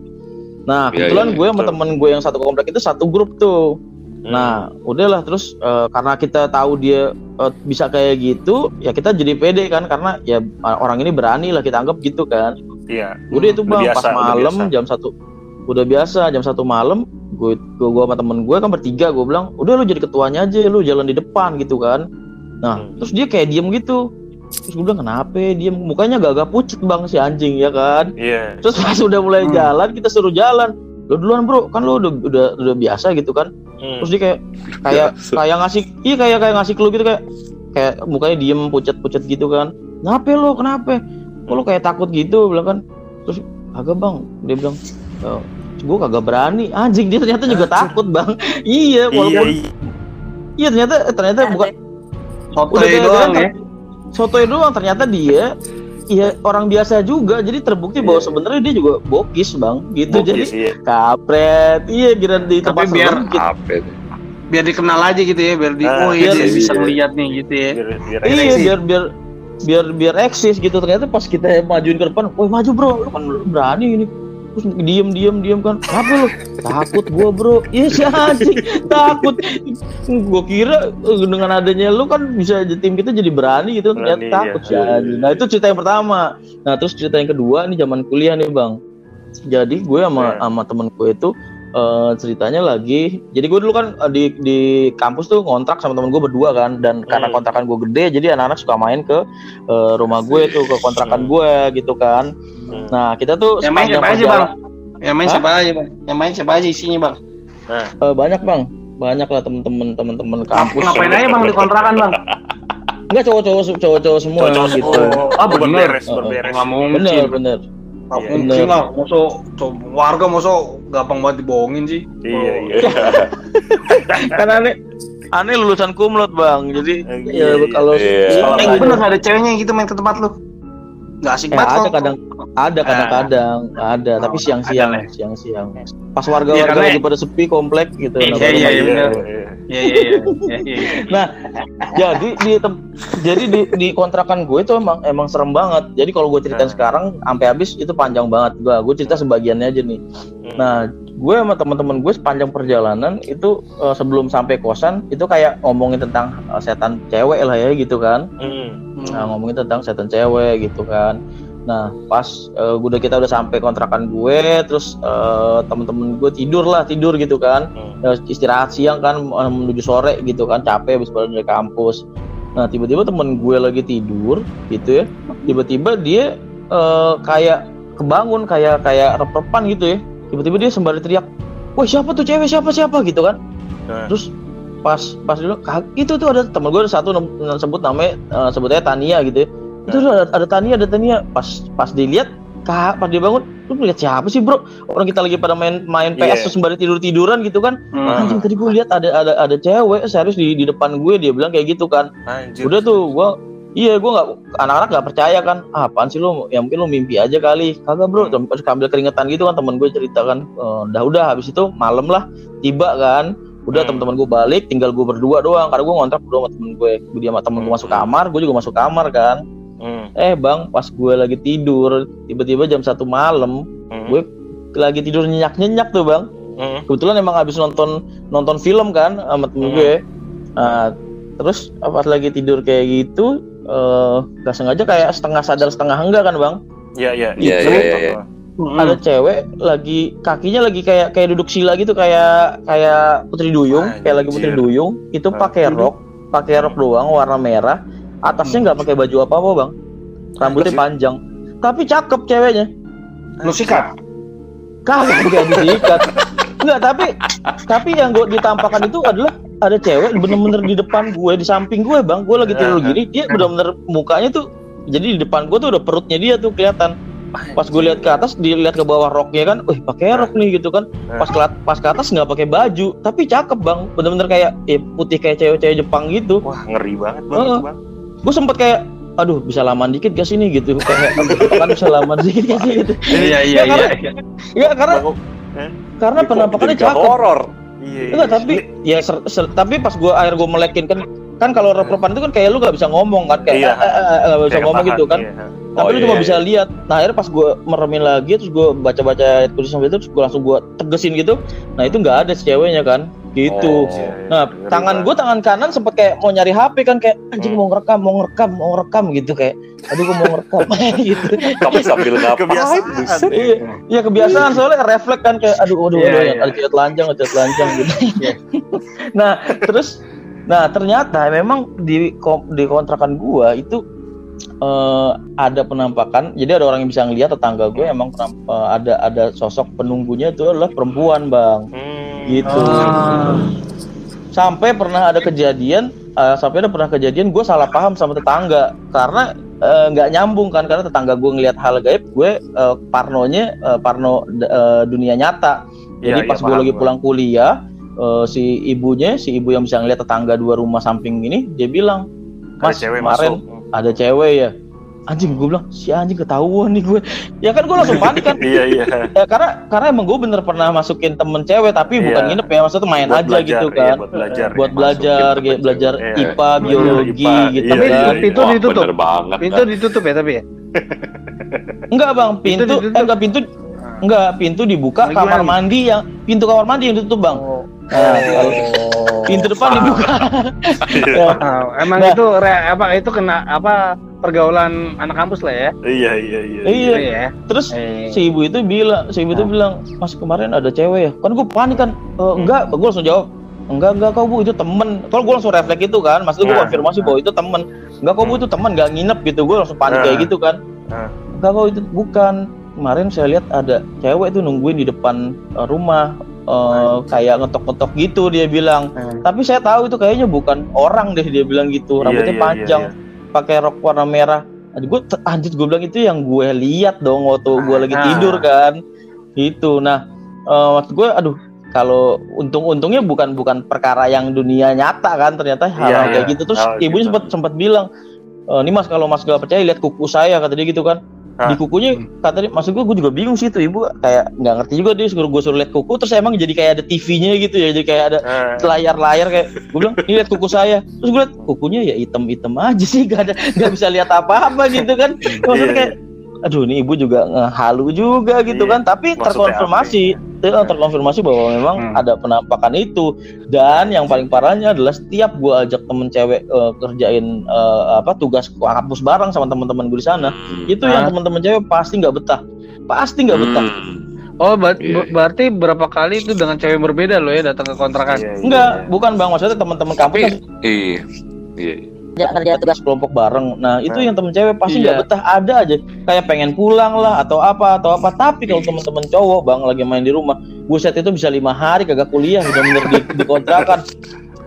Nah Iya, kebetulan iya, gue sama temen gue yang satu komplek itu satu grup tuh. Hmm. Nah, udahlah terus eh, karena kita tahu dia eh, bisa kayak gitu, ya kita jadi pede kan karena ya orang ini berani lah kita anggap gitu kan. iya. Udah itu Udah bang biasa, pas udah malam jam satu udah biasa jam satu malam gue gue gua sama temen gue kan bertiga gue bilang udah lu jadi ketuanya aja lu jalan di depan gitu kan. Nah Hmm. terus dia kayak diem gitu. Terus gue bilang kenapa diem? Mukanya gak-gak pucet bang si anjing ya kan. Iya. Terus pas udah mulai Hmm. jalan kita suruh jalan. Lu duluan bro. Kan lu udah udah, udah biasa gitu kan Hmm. terus dia kayak kayak kayak ngasih iya kayak kayak ngasih clue gitu kayak kayak mukanya diem pucet-pucet gitu kan. Kenapa lo? Kenapa? Kok lo kayak takut gitu? Bilang kan terus agak bang. Dia bilang "Eh, gue kagak berani. Anjing dia ternyata juga takut bang. Iya iya walaupun iya. iya ternyata ternyata bukan Sotoy doang ya. sotoy doang. Ternyata dia Iya orang biasa juga jadi terbukti bahwa Iya. sebenarnya dia juga bokis bang gitu Bokis, jadi iya. kapret iya kira di Tapi tempat biar- serem, gitu. Biar dikenal aja gitu ya, biar di Ah, oh iya, iya, bisa iya. ngeliat nih gitu ya. biar biar Iya biar biar biar biar eksis gitu ternyata pas kita majuin ke depan, woi maju bro, lu kan berani ini. Terus diem diem diem kan, kenapa lu? Takut gua bro, iya sih anjing, takut. Gua kira eh, dengan adanya lu kan bisa tim kita jadi berani gitu, ternyata Berani, takut iya. sih anjing. Nah itu cerita yang pertama. Nah terus cerita yang kedua ini zaman kuliah nih bang. Jadi gue sama Iya. sama temen gue itu eh, ceritanya lagi. Jadi gue dulu kan eh, di di kampus tuh ngontrak sama temen gue berdua kan. Dan karena Hmm. kontrakan gue gede, jadi anak-anak suka main ke eh, rumah gue tuh ke kontrakan Hmm. gue gitu kan. Hmm. Nah kita tuh Yang main siapa aja bang? Yang main Hah? siapa aja bang? Yang main siapa aja isinya bang? Eh, banyak bang, banyak lah temen-temen temen-temen kampus. Ngapain aja bang di kontrakan bang? Enggak cowok-cowok cowok-cowok semua Cowok-cowok gitu. Oh, ah bener. beres Nggak mungkin. Bener bener. Nggak Iya, mungkin bener. lah. Co- warga mosok gampang banget dibohongin sih. iya Oh. iya Kan aneh aneh lulusan kumlot bang, jadi Iya, ya iya. kalau Iya. Nggak bener ada ceweknya gitu main ke tempat lu? Nggak asik Eh, banget ada kadang ada kadang-kadang ada Oh, tapi siang-siang ada lah. siang-siang pas warga-warga Iya, karena- lagi pada sepi komplek gitu Iya, nah, iya, iya, iya. Iya iya iya. Iya, iya. nah jadi di jadi di, di kontrakan gue itu emang emang serem banget jadi kalau gue ceritain Nah. sekarang sampai habis itu panjang banget gue gue cerita sebagiannya aja nih Hmm. nah gue sama teman-teman gue sepanjang perjalanan itu eh, sebelum sampai kosan itu kayak ngomongin tentang eh, setan cewek lah ya gitu kan Hmm. Nah, ngomongin tentang setan cewek gitu kan. Nah, pas eh, udah kita udah sampai kontrakan gue, terus eh, temen-temen gue tidur lah, tidur gitu kan. Hmm. Eh, istirahat siang kan menuju sore gitu kan, capek habis balik dari kampus. Nah, tiba-tiba temen gue lagi tidur gitu ya. Tiba-tiba dia eh, kayak kebangun kayak kayak rep-repan gitu ya. Tiba-tiba dia sembari teriak, "Woi, siapa tuh cewek? Siapa siapa?" gitu kan. Nah. Terus pas pas dulu "Kag- itu tuh ada temen gue ada satu sebut namanya eh, sebutnya Tania gitu ya. Itu tuh ada, ada Tania, ada Tania. Pas pas dilihat kak pas dia bangun lu lihat siapa sih bro orang kita lagi pada main main PS Iya. terus sembari tidur tiduran gitu kan Hmm. anjing tadi gue lihat ada ada ada cewek serius di di depan gue dia bilang kayak gitu kan Anjir. udah tuh gua iya gua nggak anak-anak nggak percaya kan ah, apaan sih lu ya mungkin lu mimpi aja kali kagak bro Hmm. terus ambil keringetan gitu kan temen gue cerita kan Eh, udah udah habis itu malam lah tiba kan udah Hmm. teman-teman gue balik tinggal gue berdua doang karena gue ngontrak berdua sama temen gue dia sama temen gue Hmm. masuk kamar gue juga masuk kamar kan Hmm. eh bang pas gue lagi tidur tiba-tiba jam satu malam Hmm. gue lagi tidur nyenyak-nyenyak tuh bang Hmm. kebetulan emang habis nonton nonton film kan sama temen Hmm. gue Nah, terus pas lagi tidur kayak gitu eh gak sengaja kayak setengah sadar setengah enggak kan bang Iya iya. Iya, Itu. iya, iya, iya. Hmm. ada cewek lagi kakinya lagi kayak kayak duduk sila gitu kayak kayak putri duyung kayak lagi putri Anjir. duyung itu pakai Anjir. rok pakai rok doang warna merah atasnya nggak pakai baju apa apa bang rambutnya panjang tapi cakep ceweknya Lu sikat. kagak bukan disikat Enggak, tapi tapi yang gue ditampakkan itu adalah ada cewek bener-bener di depan gue, di samping gue bang. Gue lagi tidur gini, dia bener-bener mukanya tuh jadi di depan gue tuh udah perutnya dia tuh kelihatan. Pas gue lihat ke atas, dilihat ke bawah roknya kan, wih pakai rok nih gitu kan. Pas ke pas ke atas nggak pakai baju, tapi cakep bang, bener-bener kayak eh, putih kayak cewek-cewek Jepang gitu. Wah ngeri banget bang, itu, bang. Gue sempet kayak, aduh bisa laman dikit gak sih nih gitu, kayak kan bisa laman dikit gak sih gitu. Iya iya, iya. Enggak karena karena penampakannya cakep. horor. Iya, iya. Enggak, tapi ya ser- ser- tapi pas gua akhir gua melekin kan kan kalau rep-repan itu kan kayak lu gak bisa ngomong kan kayak Iya. eh, eh, eh, nggak bisa Kayak ngomong gitu kan. iya. Tapi Oh, lu iya, cuma iya. bisa lihat. Nah, akhirnya pas gua meremin lagi terus gua baca-baca ayat kudus sampai itu terus gua langsung gua tegesin gitu. Nah, itu nggak ada si ceweknya kan. Gitu. Oh. Iya, iya. Nah, Ngeri tangan gue tangan kanan sempet kayak mau nyari HP kan kayak anjing Hmm. mau ngerekam, mau ngerekam, mau ngerekam gitu kayak aduh gue mau ngerekam gitu. Kamu sambil ngapain? Kebiasaan. Iya, iya kebiasaan soalnya refleks kan kayak aduh aduh Iya, aduh iya. ada chat lanjang, ada chat lanjang gitu. nah, terus nah ternyata memang di di kontrakan gua itu eh, ada penampakan. Jadi ada orang yang bisa ngelihat tetangga gue emang penam- eh, ada ada sosok penunggunya itu adalah perempuan, Bang. Hmm. Gitu. Ah. Sampai pernah ada kejadian eh, sampai ada pernah kejadian gue salah paham sama tetangga. Karena eh, nggak nyambung kan karena tetangga gue ngelihat hal gaib gue eh, parnonya eh, parno eh, dunia nyata. Jadi Iya, pas iya, gue lagi pulang kuliah eh, si ibunya si ibu yang bisa ngeliat tetangga dua rumah samping ini dia bilang mas cewek kemarin ada cewek ya anjing gue bilang si anjing ketahuan nih gue ya kan gue langsung panik kan Iya iya. ya karena karena emang gue bener pernah masukin temen cewek tapi Iya. bukan nginep ya maksudnya main Buat aja belajar, gitu iya, kan buat belajar. buat ya, belajar masukin kayak belajar Iya. IPA, Belajar biologi IPA, gitu iya, Tapi kan. pintu Wah, ditutup. Banget. Pintu ditutup ya tapi ya. Enggak bang, pintu, Pintu ditutup. eh, enggak pintu, enggak pintu dibuka Oh, kamar gimana? mandi yang pintu kamar mandi yang ditutup bang. Oh. Nah, kalau pintu depan dibuka. Ya. Emang Nah. itu re- apa itu kena apa pergaulan anak kampus lah ya. Iya iya iya. Iya. Gitu ya. Terus Eh. si ibu itu bilang, si ibu itu Nah. bilang, Mas kemarin ada cewek ya? Kan gue panik kan, "E, enggak, gue langsung jawab, enggak enggak kau bu itu temen. Kalau gue langsung refleks itu kan, maksudnya gue Nah. konfirmasi bahwa itu temen. Enggak kau bu itu temen, enggak nginep gitu. Gue langsung panik Nah. kayak gitu kan. Nah. Enggak kau itu bukan. Kemarin saya lihat ada cewek tuh nungguin di depan eh, rumah, eh, kayak ngetok-ngetok gitu dia bilang. Eh. Tapi saya tahu itu kayaknya bukan orang deh dia bilang gitu. Iya, Rambutnya iya, panjang, iya, pakai rok warna merah. Aduh, gue anjir gue bilang itu yang gue lihat dong waktu gue lagi Ah. tidur kan. Gitu. Nah, eh, waktu gue aduh kalau untung-untungnya bukan bukan perkara yang dunia nyata kan ternyata hal, Iya, kayak iya. gitu terus Hal ibunya gitu. sempat sempat bilang e, ini mas kalau mas gak percaya lihat kuku saya kata dia gitu kan Hah? di kukunya kata dia maksud gue gue juga bingung sih itu ibu kayak nggak ngerti juga dia suruh gue suruh lihat kuku terus emang jadi kayak ada TV-nya gitu ya jadi kayak ada Ah. layar-layar kayak gue bilang ini lihat kuku saya terus gue lihat kukunya ya hitam-hitam aja sih gak ada nggak bisa lihat apa-apa gitu kan maksudnya Iya. kayak aduh ini ibu juga ngehalu juga gitu Iya. kan tapi Maksudnya terkonfirmasi eh, terkonfirmasi bahwa memang Hmm. ada penampakan itu dan yang paling parahnya adalah setiap gue ajak temen cewek eh, kerjain eh, apa tugas kampus bareng sama teman-teman gue di sana Hmm. itu yang Ah. teman-teman cewek pasti nggak betah pasti nggak betah Hmm. Oh, ber- Iya. ber- berarti berapa kali itu dengan cewek berbeda loh ya datang ke kontrakan. Iya, iya, enggak iya. bukan bang maksudnya teman-teman kampus kan Iya. Iya. Kerja kerja tugas kelompok bareng. Nah itu Nah, yang temen cewek pasti iya. nggak betah ada aja kayak pengen pulang lah atau apa atau apa. Tapi kalau temen-temen cowok bang lagi main di rumah, buset itu bisa lima hari kagak kuliah bener-bener di, dikontrakan.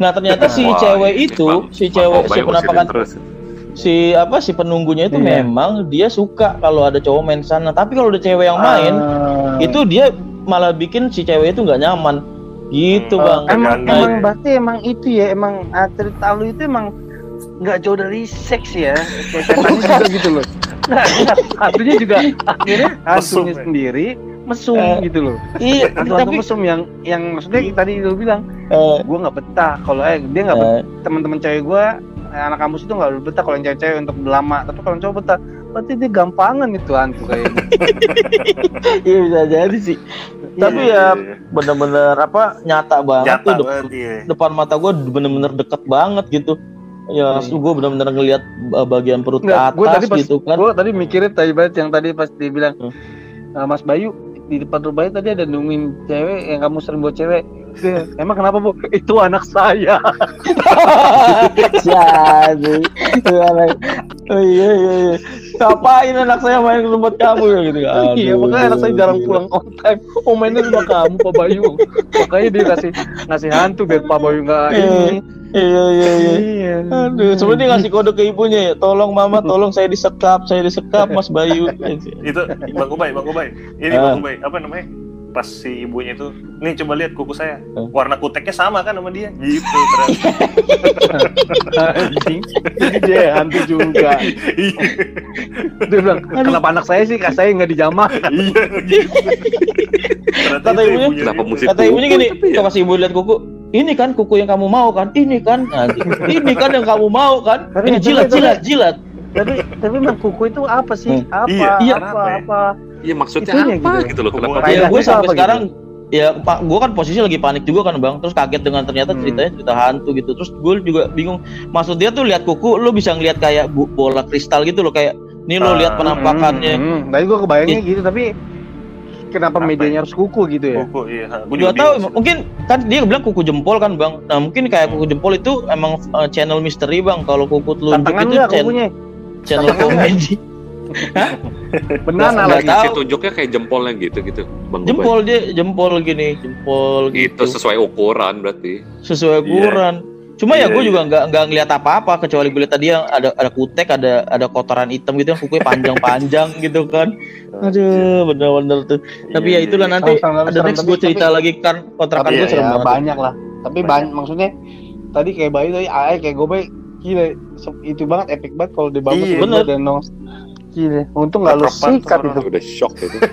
Nah ternyata si Wah, cewek itu, Bang- si cewek si penampakan si apa si penunggunya itu Iya. memang dia suka kalau ada cowok main sana. Tapi kalau ada cewek yang main, Ah. itu dia malah bikin si cewek itu nggak nyaman. Gitu Hmm. bang. emang Terganggu emang ya. berarti emang itu ya emang ah, cerita lu itu emang nggak jauh dari seks ya kayak setannya juga gitu loh nggak. hantunya juga akhirnya hantunya Mesum, ya? sendiri mesum Eh, gitu loh Iya, hantu-hantu tapi mesum yang yang maksudnya tadi lu bilang eh, gue nggak betah kalau eh dia nggak eh, teman-teman cewek gue anak kampus itu nggak betah kalau yang cewek-cewek untuk lama tapi kalau cowok betah berarti dia gampangan itu hantu kayaknya iya bisa jadi sih. Tapi ya Iya, iya. bener-bener apa nyata banget Nyata tuh dep- banget iya. depan mata gue bener-bener deket banget gitu ya Iya. gue bener-bener ngelihat uh, bagian perut ke Nggak, atas gue tadi pas gitu kan gue tadi mikirin tadi banget yang tadi pas dia bilang Hmm. "Ah, Mas Bayu di depan rumahnya tadi ada nungguin cewek yang kamu sering bawa cewek emang kenapa bu itu anak saya Jadi, oh iya iya iya ngapain anak saya main ke tempat kamu ya gitu Iya, Aduh. makanya anak saya jarang pulang on time. Oh mainnya sama kamu Pak Bayu. Makanya dia kasih ngasih hantu biar Pak Bayu nggak Iya. ini. iya iya iya Iya. Aduh, sebenarnya ngasih kode ke ibunya ya. Tolong mama, tolong saya disekap, saya disekap Mas Bayu. itu Bang Ubay, Bang Ubay. Ini. Bang Ubay, apa namanya? Pas si ibunya itu, nih coba lihat kuku saya. Warna kuteknya sama kan sama dia. Gitu ternyata. Jadi dia hantu juga. Iya. Dia bilang, kenapa anak saya sih? Kak saya nggak dijamah. Iya. gitu. Kata ibunya, Kenapa mesti Kata ibunya gini, tapi ya? coba si ibu lihat kuku. Ini kan kuku yang kamu mau kan? Ini kan? Nah, ini kan yang kamu mau kan? Tapi- Ini jilat, tapi- jilat, jilat. tapi tapi memang kuku itu apa sih? Apa? Iya, iya. apa? Apa? Apa? Iya maksudnya Itunya apa gitu. gitu loh kenapa Ya, gue gitu sampai apa sekarang ya pak gue kan posisi lagi panik juga kan bang terus kaget dengan ternyata Hmm. ceritanya cerita hantu gitu terus gue juga bingung maksud dia tuh lihat kuku lu bisa ngeliat kayak bu- bola kristal gitu loh kayak ini lo Ah. lihat penampakannya Hmm, hmm. Tadi gue kebayangnya gitu, tapi kenapa Apa medianya harus kuku gitu ya? Kuku, iya. Gue Gua tahu mungkin kan dia bilang kuku jempol kan bang nah mungkin kayak kuku jempol itu emang uh, channel misteri bang kalau kuku telunjuk Tantangan itu channel, kukunya? channel komedi Banana Nggak lagi. tahu. si tunjuknya kayak jempolnya gitu gitu. Bang jempol dia jempol gini jempol itu gitu. sesuai ukuran berarti. Sesuai Iya. ukuran. Cuma ya Iya, gue iya. juga nggak nggak ngeliat apa-apa kecuali gue lihat tadi yang ada ada kutek ada ada kotoran hitam gitu yang kukunya panjang-panjang gitu kan. Aduh bener-bener tuh. Tapi ya itulah nanti Sama-sama ada next gue cerita tapi- lagi kan kontrakan gue ya, serem ya, banget. banyak lah. Tapi banyak. maksudnya tadi kayak Bayu tadi AE kayak gue Bayu gila itu banget epic banget kalau di bawah Iya, bener. dan nong gila untung nggak lu sikat itu. udah shock gitu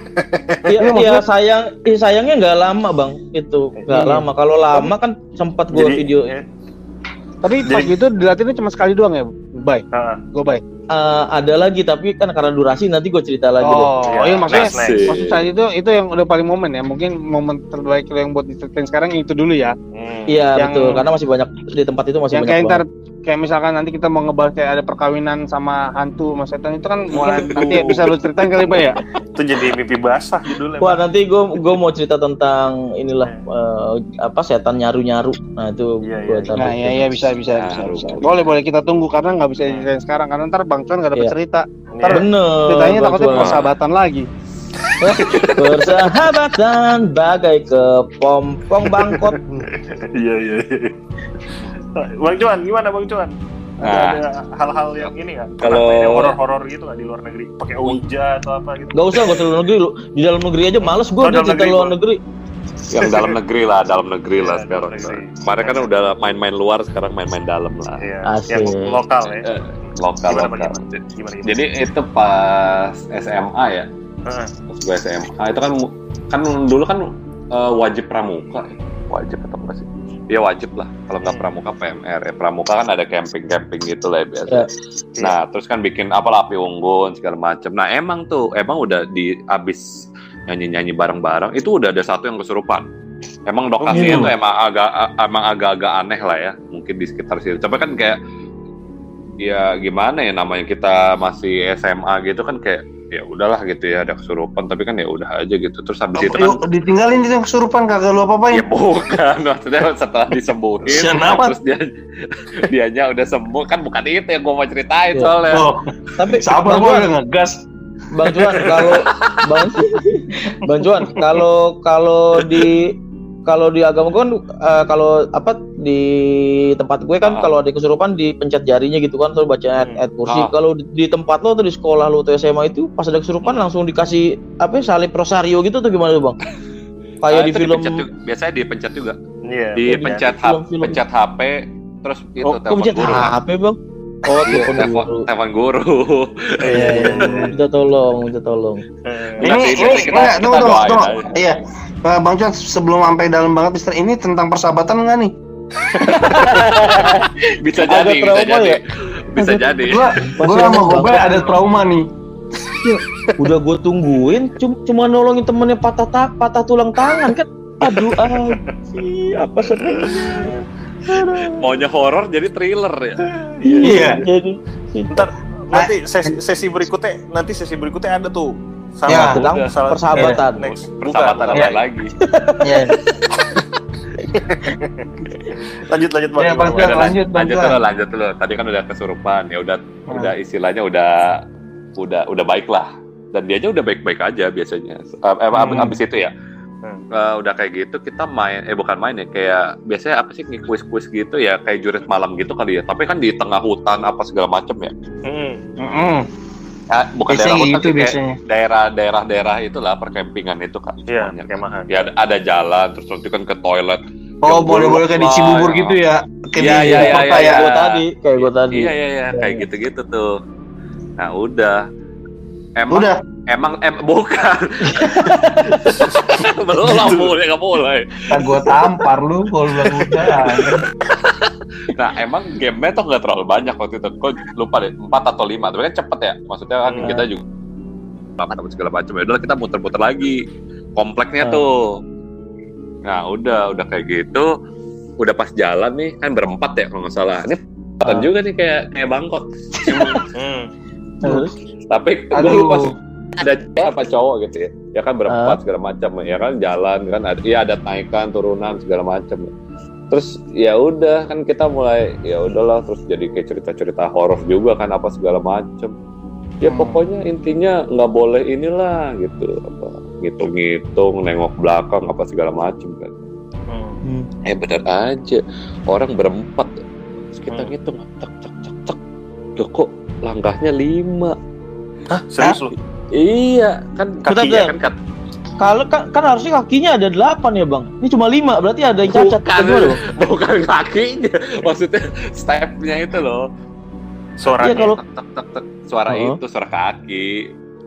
Iya, Iya, iya maksudnya- sayang, iya, sayangnya nggak lama bang, itu nggak Iya. lama. Kalau lama kan sempat gue Jadi, video. ya, tapi pas Jadi- gitu dilatihnya cuma sekali doang ya Bay ah, gue Bay Eh, ada lagi tapi kan karena durasi nanti gue cerita lagi. deh. oh Iya, iya maksudnya next, next. maksud saya itu itu yang udah paling momen ya mungkin momen terbaik lo yang buat diceritain sekarang itu dulu ya hmm. Iya Yang- betul, karena masih banyak di tempat itu masih yang banyak. kayak ntar banget. kayak misalkan nanti kita mau ngebahas kayak ada perkawinan sama hantu sama setan itu kan mungkin nanti bisa lu ceritain kali Bay ya Itu jadi mimpi basah judulnya. Wah nanti gue gue mau cerita tentang inilah eh, apa setan nyaru nyaru. Nah itu Iya, gue iya. Nah, iya iya bisa bisa Nah, bisa, bisa. baru. Boleh boleh kita tunggu karena nggak bisa diceritain sekarang karena ntar Bang Cuan nggak dapet Iya. cerita. Iya. Bener. Ceritanya takutnya Suara. persahabatan lagi. Persahabatan bagai kepompong bangkot. Iya iya. iya. Bang Cuan, gimana Bang Cuan? Ada, Nah. ada hal-hal yang ini nggak? Kalau- yang horor-horor gitu nggak di luar negeri? Pakai ouija atau apa gitu? Gak usah, gak usah luar negeri lu. Di dalam negeri aja males gue Oh, cerita negeri luar negeri. Yang dalam negeri lah dalam negeri lah Iya, sekarang negeri. kemarin kan udah main-main luar sekarang main-main dalam lah Iya. Asik. Yang lokal ya. Eh, lokal Gimana, lokal Bang? Gimana, gimana? jadi itu pas SMA ya Heeh. pas gue SMA itu kan kan dulu kan eh, wajib pramuka ya. wajib atau enggak sih Iya wajib lah kalau nggak Hmm. pramuka PMR ya pramuka kan ada camping camping gitu lah ya biasa Ya. nah terus kan bikin apa lah, api unggun segala macem nah emang tuh emang udah di abis nyanyi nyanyi bareng bareng itu udah ada satu yang kesurupan emang lokasinya gitu. tuh emang agak emang agak-agak aneh lah ya mungkin di sekitar situ tapi kan kayak ya gimana ya namanya kita masih SMA gitu kan kayak ya udahlah gitu ya ada kesurupan tapi kan ya udah aja gitu terus habis itu kan Yuk, ditinggalin itu yang kesurupan kagak lu apa-apain. Ya bukan, maksudnya setelah disembuhin Kenapa? terus dia dianya udah sembuh kan bukan itu yang gua mau ceritain Iya. soalnya. Oh, Tapi sabar gua ngegas. Bang Cuan kalau Bang Bang Cuan kalau kalau di kalau di agama gue kan eh, kalau apa di tempat gue kan Ah. kalau ada kesurupan dipencet jarinya gitu kan terus baca ayat, ayat kursi. Ah. Kalau di, di tempat lo atau di sekolah lo atau SMA itu pas ada kesurupan langsung dikasih apa ya, salib rosario gitu tuh gimana tuh bang? Kayak Ah, di film dipencet juga. biasanya dipencet juga. Iya. Dipencet Iya, HP, film-film. pencet HP terus itu oh, telepon pencet guru. HP bang? Oh, Iya, telepon telepon guru. telepon guru. Iya, iya, iya. minta tolong, minta tolong. Eh, Ini ini kita- enggak, kita tunggu tunggu tunggu. Iya. Eh, Bang Cuan sebelum sampai dalam banget Mister ini tentang persahabatan enggak nih? bisa jadi, bisa trauma jadi. ya? Bisa jadi. Gua gua sama banget. ada trauma nih. Udah gue tungguin, cuma, nolongin temennya patah ta- patah tulang tangan kan. Aduh, anjir, apa sedih. Maunya horor jadi thriller ya. Iya. Jadi Ntar nanti sesi, sesi berikutnya nanti sesi berikutnya ada tuh sama Ya, tentang sama- persahabatan. Eh, next. Persahabatan Bukan, apa Iya. lagi? Iya. Lanjut lanjut Bang. Iya, Gimana, Bang Bang? Cuan. lanjut, Bang lanjut dulu, lanjut dulu. Tadi kan udah kesurupan, ya udah Hmm. udah istilahnya udah udah udah baik lah dan dia aja udah baik-baik aja biasanya Eh, eh, Hmm. abis itu ya Hmm. Eh, udah kayak gitu kita main eh bukan main ya kayak biasanya apa sih kuis-kuis gitu ya kayak jurit malam gitu kali ya tapi kan di tengah hutan apa segala macem ya Mm-mm. Mm-mm. Ah, bukan Biasanya daerah hutan kayak biasanya. daerah-daerah daerah itulah perkempingan itu kan Iya, kemahan. ya ada, ada jalan terus nanti kan ke toilet Oh, boleh-boleh kayak di Cibubur lah. gitu ya. Kayak Iya, di iya, iya, kota iya, ya. kayak gue tadi kayak gue tadi iya iya iya kayak gitu-gitu tuh nah udah emang Udah. Emang em bukan belum lah mulai nggak mulai Tak gua tampar lu kalau bilang udah. nah emang game-nya tuh nggak terlalu banyak waktu itu kok lupa deh empat atau lima tapi kan cepet ya maksudnya kan Hmm. kita juga apa segala macam ya udah kita muter-muter lagi kompleknya Hmm. tuh nah udah udah kayak gitu udah pas jalan nih kan berempat ya kalau nggak salah ini Hmm. juga nih kayak kayak bangkot Hmm. Terus? tapi gue lupa sih ada cewek apa cowok gitu ya? Ya kan berempat segala macam ya kan? Jalan kan? Ada ya ada naikan turunan segala macam. Terus ya udah kan kita mulai ya udahlah terus jadi kayak cerita-cerita horor juga kan apa segala macam. Ya Hmm. pokoknya intinya nggak boleh inilah gitu apa ngitung-ngitung nengok belakang apa segala macam kan. Hmm. Eh bener aja orang berempat. Terus kita Hmm. ngitung cek cek cek cek Loh, kok langkahnya lima? Hah, serius lu? Iya, kan kakinya kan kat Kalau kan, kan harusnya kakinya ada delapan ya bang. Ini cuma lima, berarti ada yang cacat. bukan, Gimana, Bang? bukan kakinya, maksudnya stepnya itu loh. Suaranya. Iya kalau Tek, tek, tek. Suara Oh. itu, suara kaki.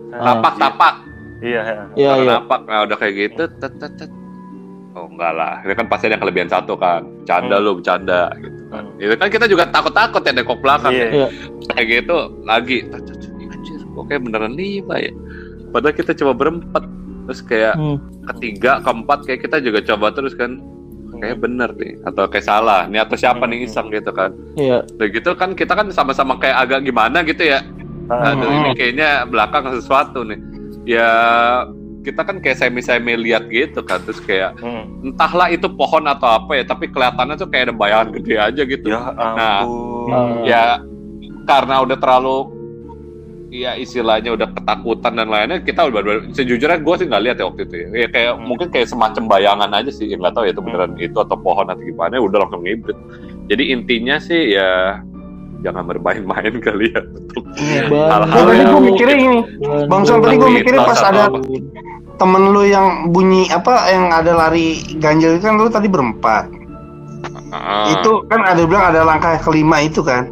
Ah, Tapak, tapak. Iya, iya. Iya suara iya. Nah, udah kayak gitu. Tet, tet, tet. Oh enggak lah, ini kan pasti ada kelebihan satu kan. Canda Hmm. lu, bercanda gitu kan. Hmm. Itu kan kita juga takut-takut ya dekok belakang. Iya. Iya. Kayak gitu lagi. Tet, tet, kok kayak beneran lima ya. Padahal kita coba berempat. Terus kayak Hmm. ketiga, keempat kayak kita juga coba terus kan. Kayak bener nih atau kayak salah nih atau siapa nih iseng gitu kan. Iya. Udah gitu kan kita kan sama-sama kayak agak gimana gitu ya. Ah, Aduh ini kayaknya belakang sesuatu nih. Ya kita kan kayak semi-semi lihat gitu kan terus kayak hmm. entahlah itu pohon atau apa ya tapi kelihatannya tuh kayak ada bayangan gede aja gitu. Ya Nah, ampun. Ah. Ya karena udah terlalu ya istilahnya udah ketakutan dan lainnya kita udah sejujurnya gue sih nggak lihat ya waktu itu ya, Ya, kayak Hmm. mungkin kayak semacam bayangan aja sih ya nggak tahu ya itu beneran itu atau pohon atau gimana ya udah langsung ngibrit jadi intinya sih ya jangan bermain-main kali ya untuk Iya. hal-hal tadi yang gue mikirnya ini, Bang Son, tadi gue mikirnya pas ada apa. temen lu yang bunyi apa yang ada lari ganjil itu kan lu tadi berempat. Ah, Itu kan ada bilang ada langkah kelima itu kan.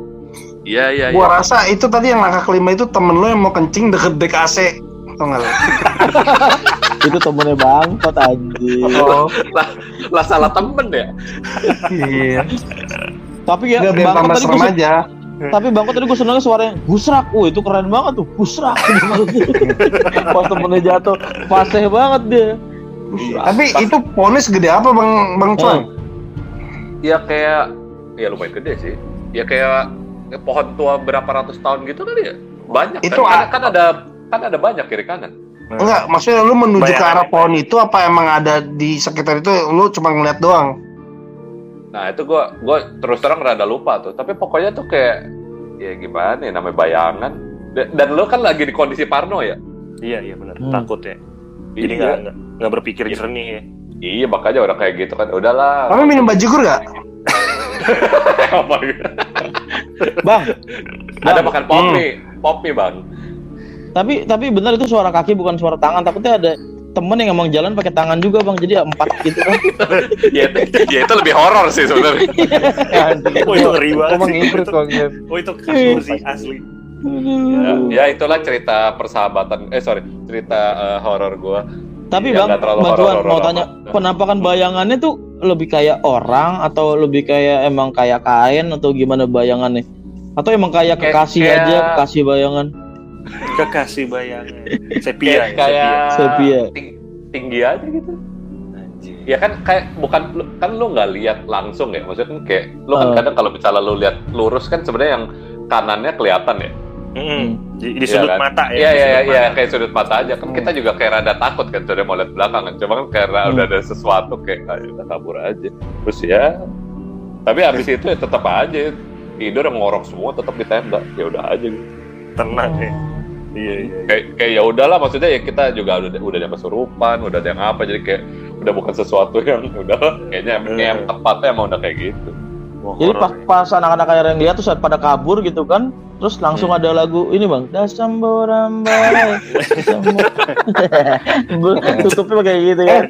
Iya iya iya Gua rasa itu tadi yang langkah kelima itu temen lu yang mau kencing deket dek AC. Tau gak itu temennya bangkot anjing. Oh, lah salah temen ya iya. Tapi ya biar bangkot tadi gue aja. tapi bangkot tadi gue senengnya suaranya gusrak. Wah itu keren banget tuh gusrak. Pas temennya jatuh, fasih banget dia. Tapi itu ponis gede apa Bang Bang Cuan? ya kayak ya lumayan gede sih ya kayak ya, pohon tua berapa ratus tahun gitu kali ya banyak Itu kan, a- kan ada kan ada banyak kiri kanan Nah, Enggak, maksudnya lu menuju ke Bayangan. arah pohon itu apa emang ada di sekitar itu lu cuma ngeliat doang? nah itu gua gua terus terang rada lupa tuh tapi pokoknya tuh kayak ya gimana ya namanya bayangan dan, lo kan lagi di kondisi parno ya Iya, iya benar. Hmm. Takut ya. Jadi Iya. nggak nggak nggak berpikir Iya. jernih ya. iya makanya orang kayak gitu kan udahlah Kamu minum bajigur gak? Apa gitu? Bang, ada Bang. makan popi popi bang tapi tapi benar itu suara kaki bukan suara tangan. Takutnya ada temen yang emang jalan pakai tangan juga bang. Jadi ya empat gitu kan. ya, itu, ya itu lebih horor sih sebenarnya Oh itu ngeri banget Emang sih. Itu- kok. Oh itu kasur sih asli. ya, ya itulah cerita persahabatan eh sorry cerita eh, horor gua Tapi Iya, bang, nggak terlalu Bang Tuan horor-horor mau amat. tanya, penampakan bayangannya tuh lebih kayak orang atau lebih kayak emang kayak kain atau gimana bayangannya? Atau emang kayak kekasih kayak- aja, kekasih bayangan? Kekasih bayangan. Sepia kayak ya, kayak Sepia. ting- tinggi aja gitu. Anjir. ya kan kayak bukan kan lu nggak lihat langsung ya maksudnya kan kayak lu kan Eh. kadang kalau misalnya lu lihat lurus kan sebenarnya yang kanannya kelihatan ya Mm-mm. Di, di Iya sudut kan? mata ya. iya iya iya kayak sudut mata aja kan kita juga kayak rada takut kan sudah mau lihat belakang kan cuma kan karena Hmm. udah ada sesuatu kayak ah, udah kabur aja terus ya tapi habis itu ya tetap aja tidur yang ngorok semua tetap di tenda ya udah aja gitu. Tenang ya. Iya iya. iya. kayak kayak ya udahlah maksudnya ya kita juga udah udah ada kesurupan udah ada yang apa jadi kayak udah bukan sesuatu yang udah kayaknya yang, yang tempatnya emang udah kayak gitu Wah, Jadi pas, ya. pas anak-anak akhirnya lihat terus pada kabur gitu kan, terus langsung Hmm. ada lagu ini bang, Dasamborambai. Tutupnya kayak gitu kan.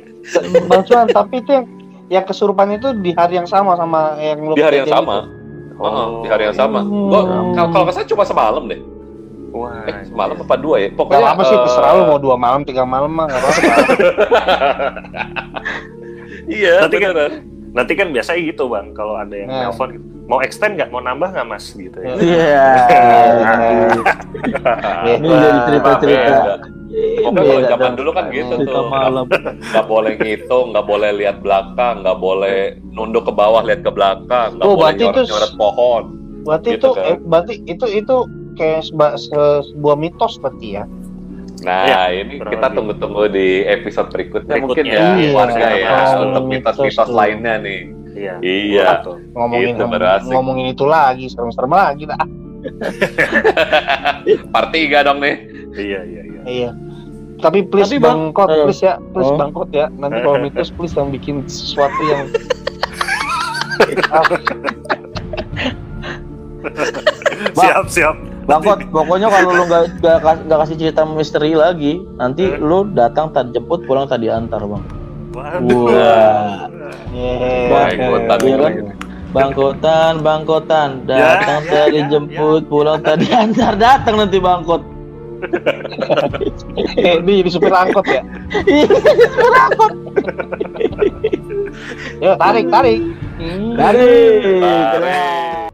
Bang Cuan, tapi itu yang yang kesurupan itu di hari yang sama sama yang lu di hari yang sama itu. Heeh, di hari yang sama Oh. gua kalau kalau salah cuma semalam deh Wah. eh semalam apa dua ya Gak pokoknya apa sih eh, terserah lu mau dua malam tiga malam mah gak apa-apa. iya Nanti kan-. Nanti kan biasanya gitu bang, kalau ada yang Nah. nelpon gitu. Mau extend nggak? Mau nambah nggak mas? Gitu ya. Iya. Ini jadi cerita-cerita. Beda. Pokoknya kalau Beda zaman dong. dulu kan gitu Cerita tuh. malam. Nggak boleh ngitung, nggak boleh lihat belakang, nggak boleh nunduk ke bawah lihat ke belakang, nggak Oh, boleh itu- nyoret pohon. Berarti Gitu itu kan. eh, berarti itu itu kayak seba- se- sebuah mitos berarti ya. Nah, Iya, ini kita tunggu-tunggu di episode berikutnya, mungkin Berikutnya. ya Iya, warga ya oh, untuk mitos mitos-mitos lainnya nih. Iya. Iya. Ngomongin Itu berasik. ngomongin itu lagi serem-serem lagi dah. Part 3 dong nih. Iya iya iya. Iya. Tapi please Tapi, Bang Kot, eh, please ya, please oh. Bang Kot ya. Nanti kalau mitos please yang bikin sesuatu yang Siap siap. Bangkot, pokoknya kalau lu nggak nggak kasih cerita misteri lagi, nanti Eh. lu datang tak jemput, pulang tak diantar bang. Waduh. Wah. Yeah. Bangkotan Iya kan? Bangkotan, bangkotan, datang Ya, tak ya, dijemput, pulang tak diantar, datang nanti bangkot. Eh, Ini jadi supir angkot ya. Yo tarik tarik. Dari, Tarik. keren.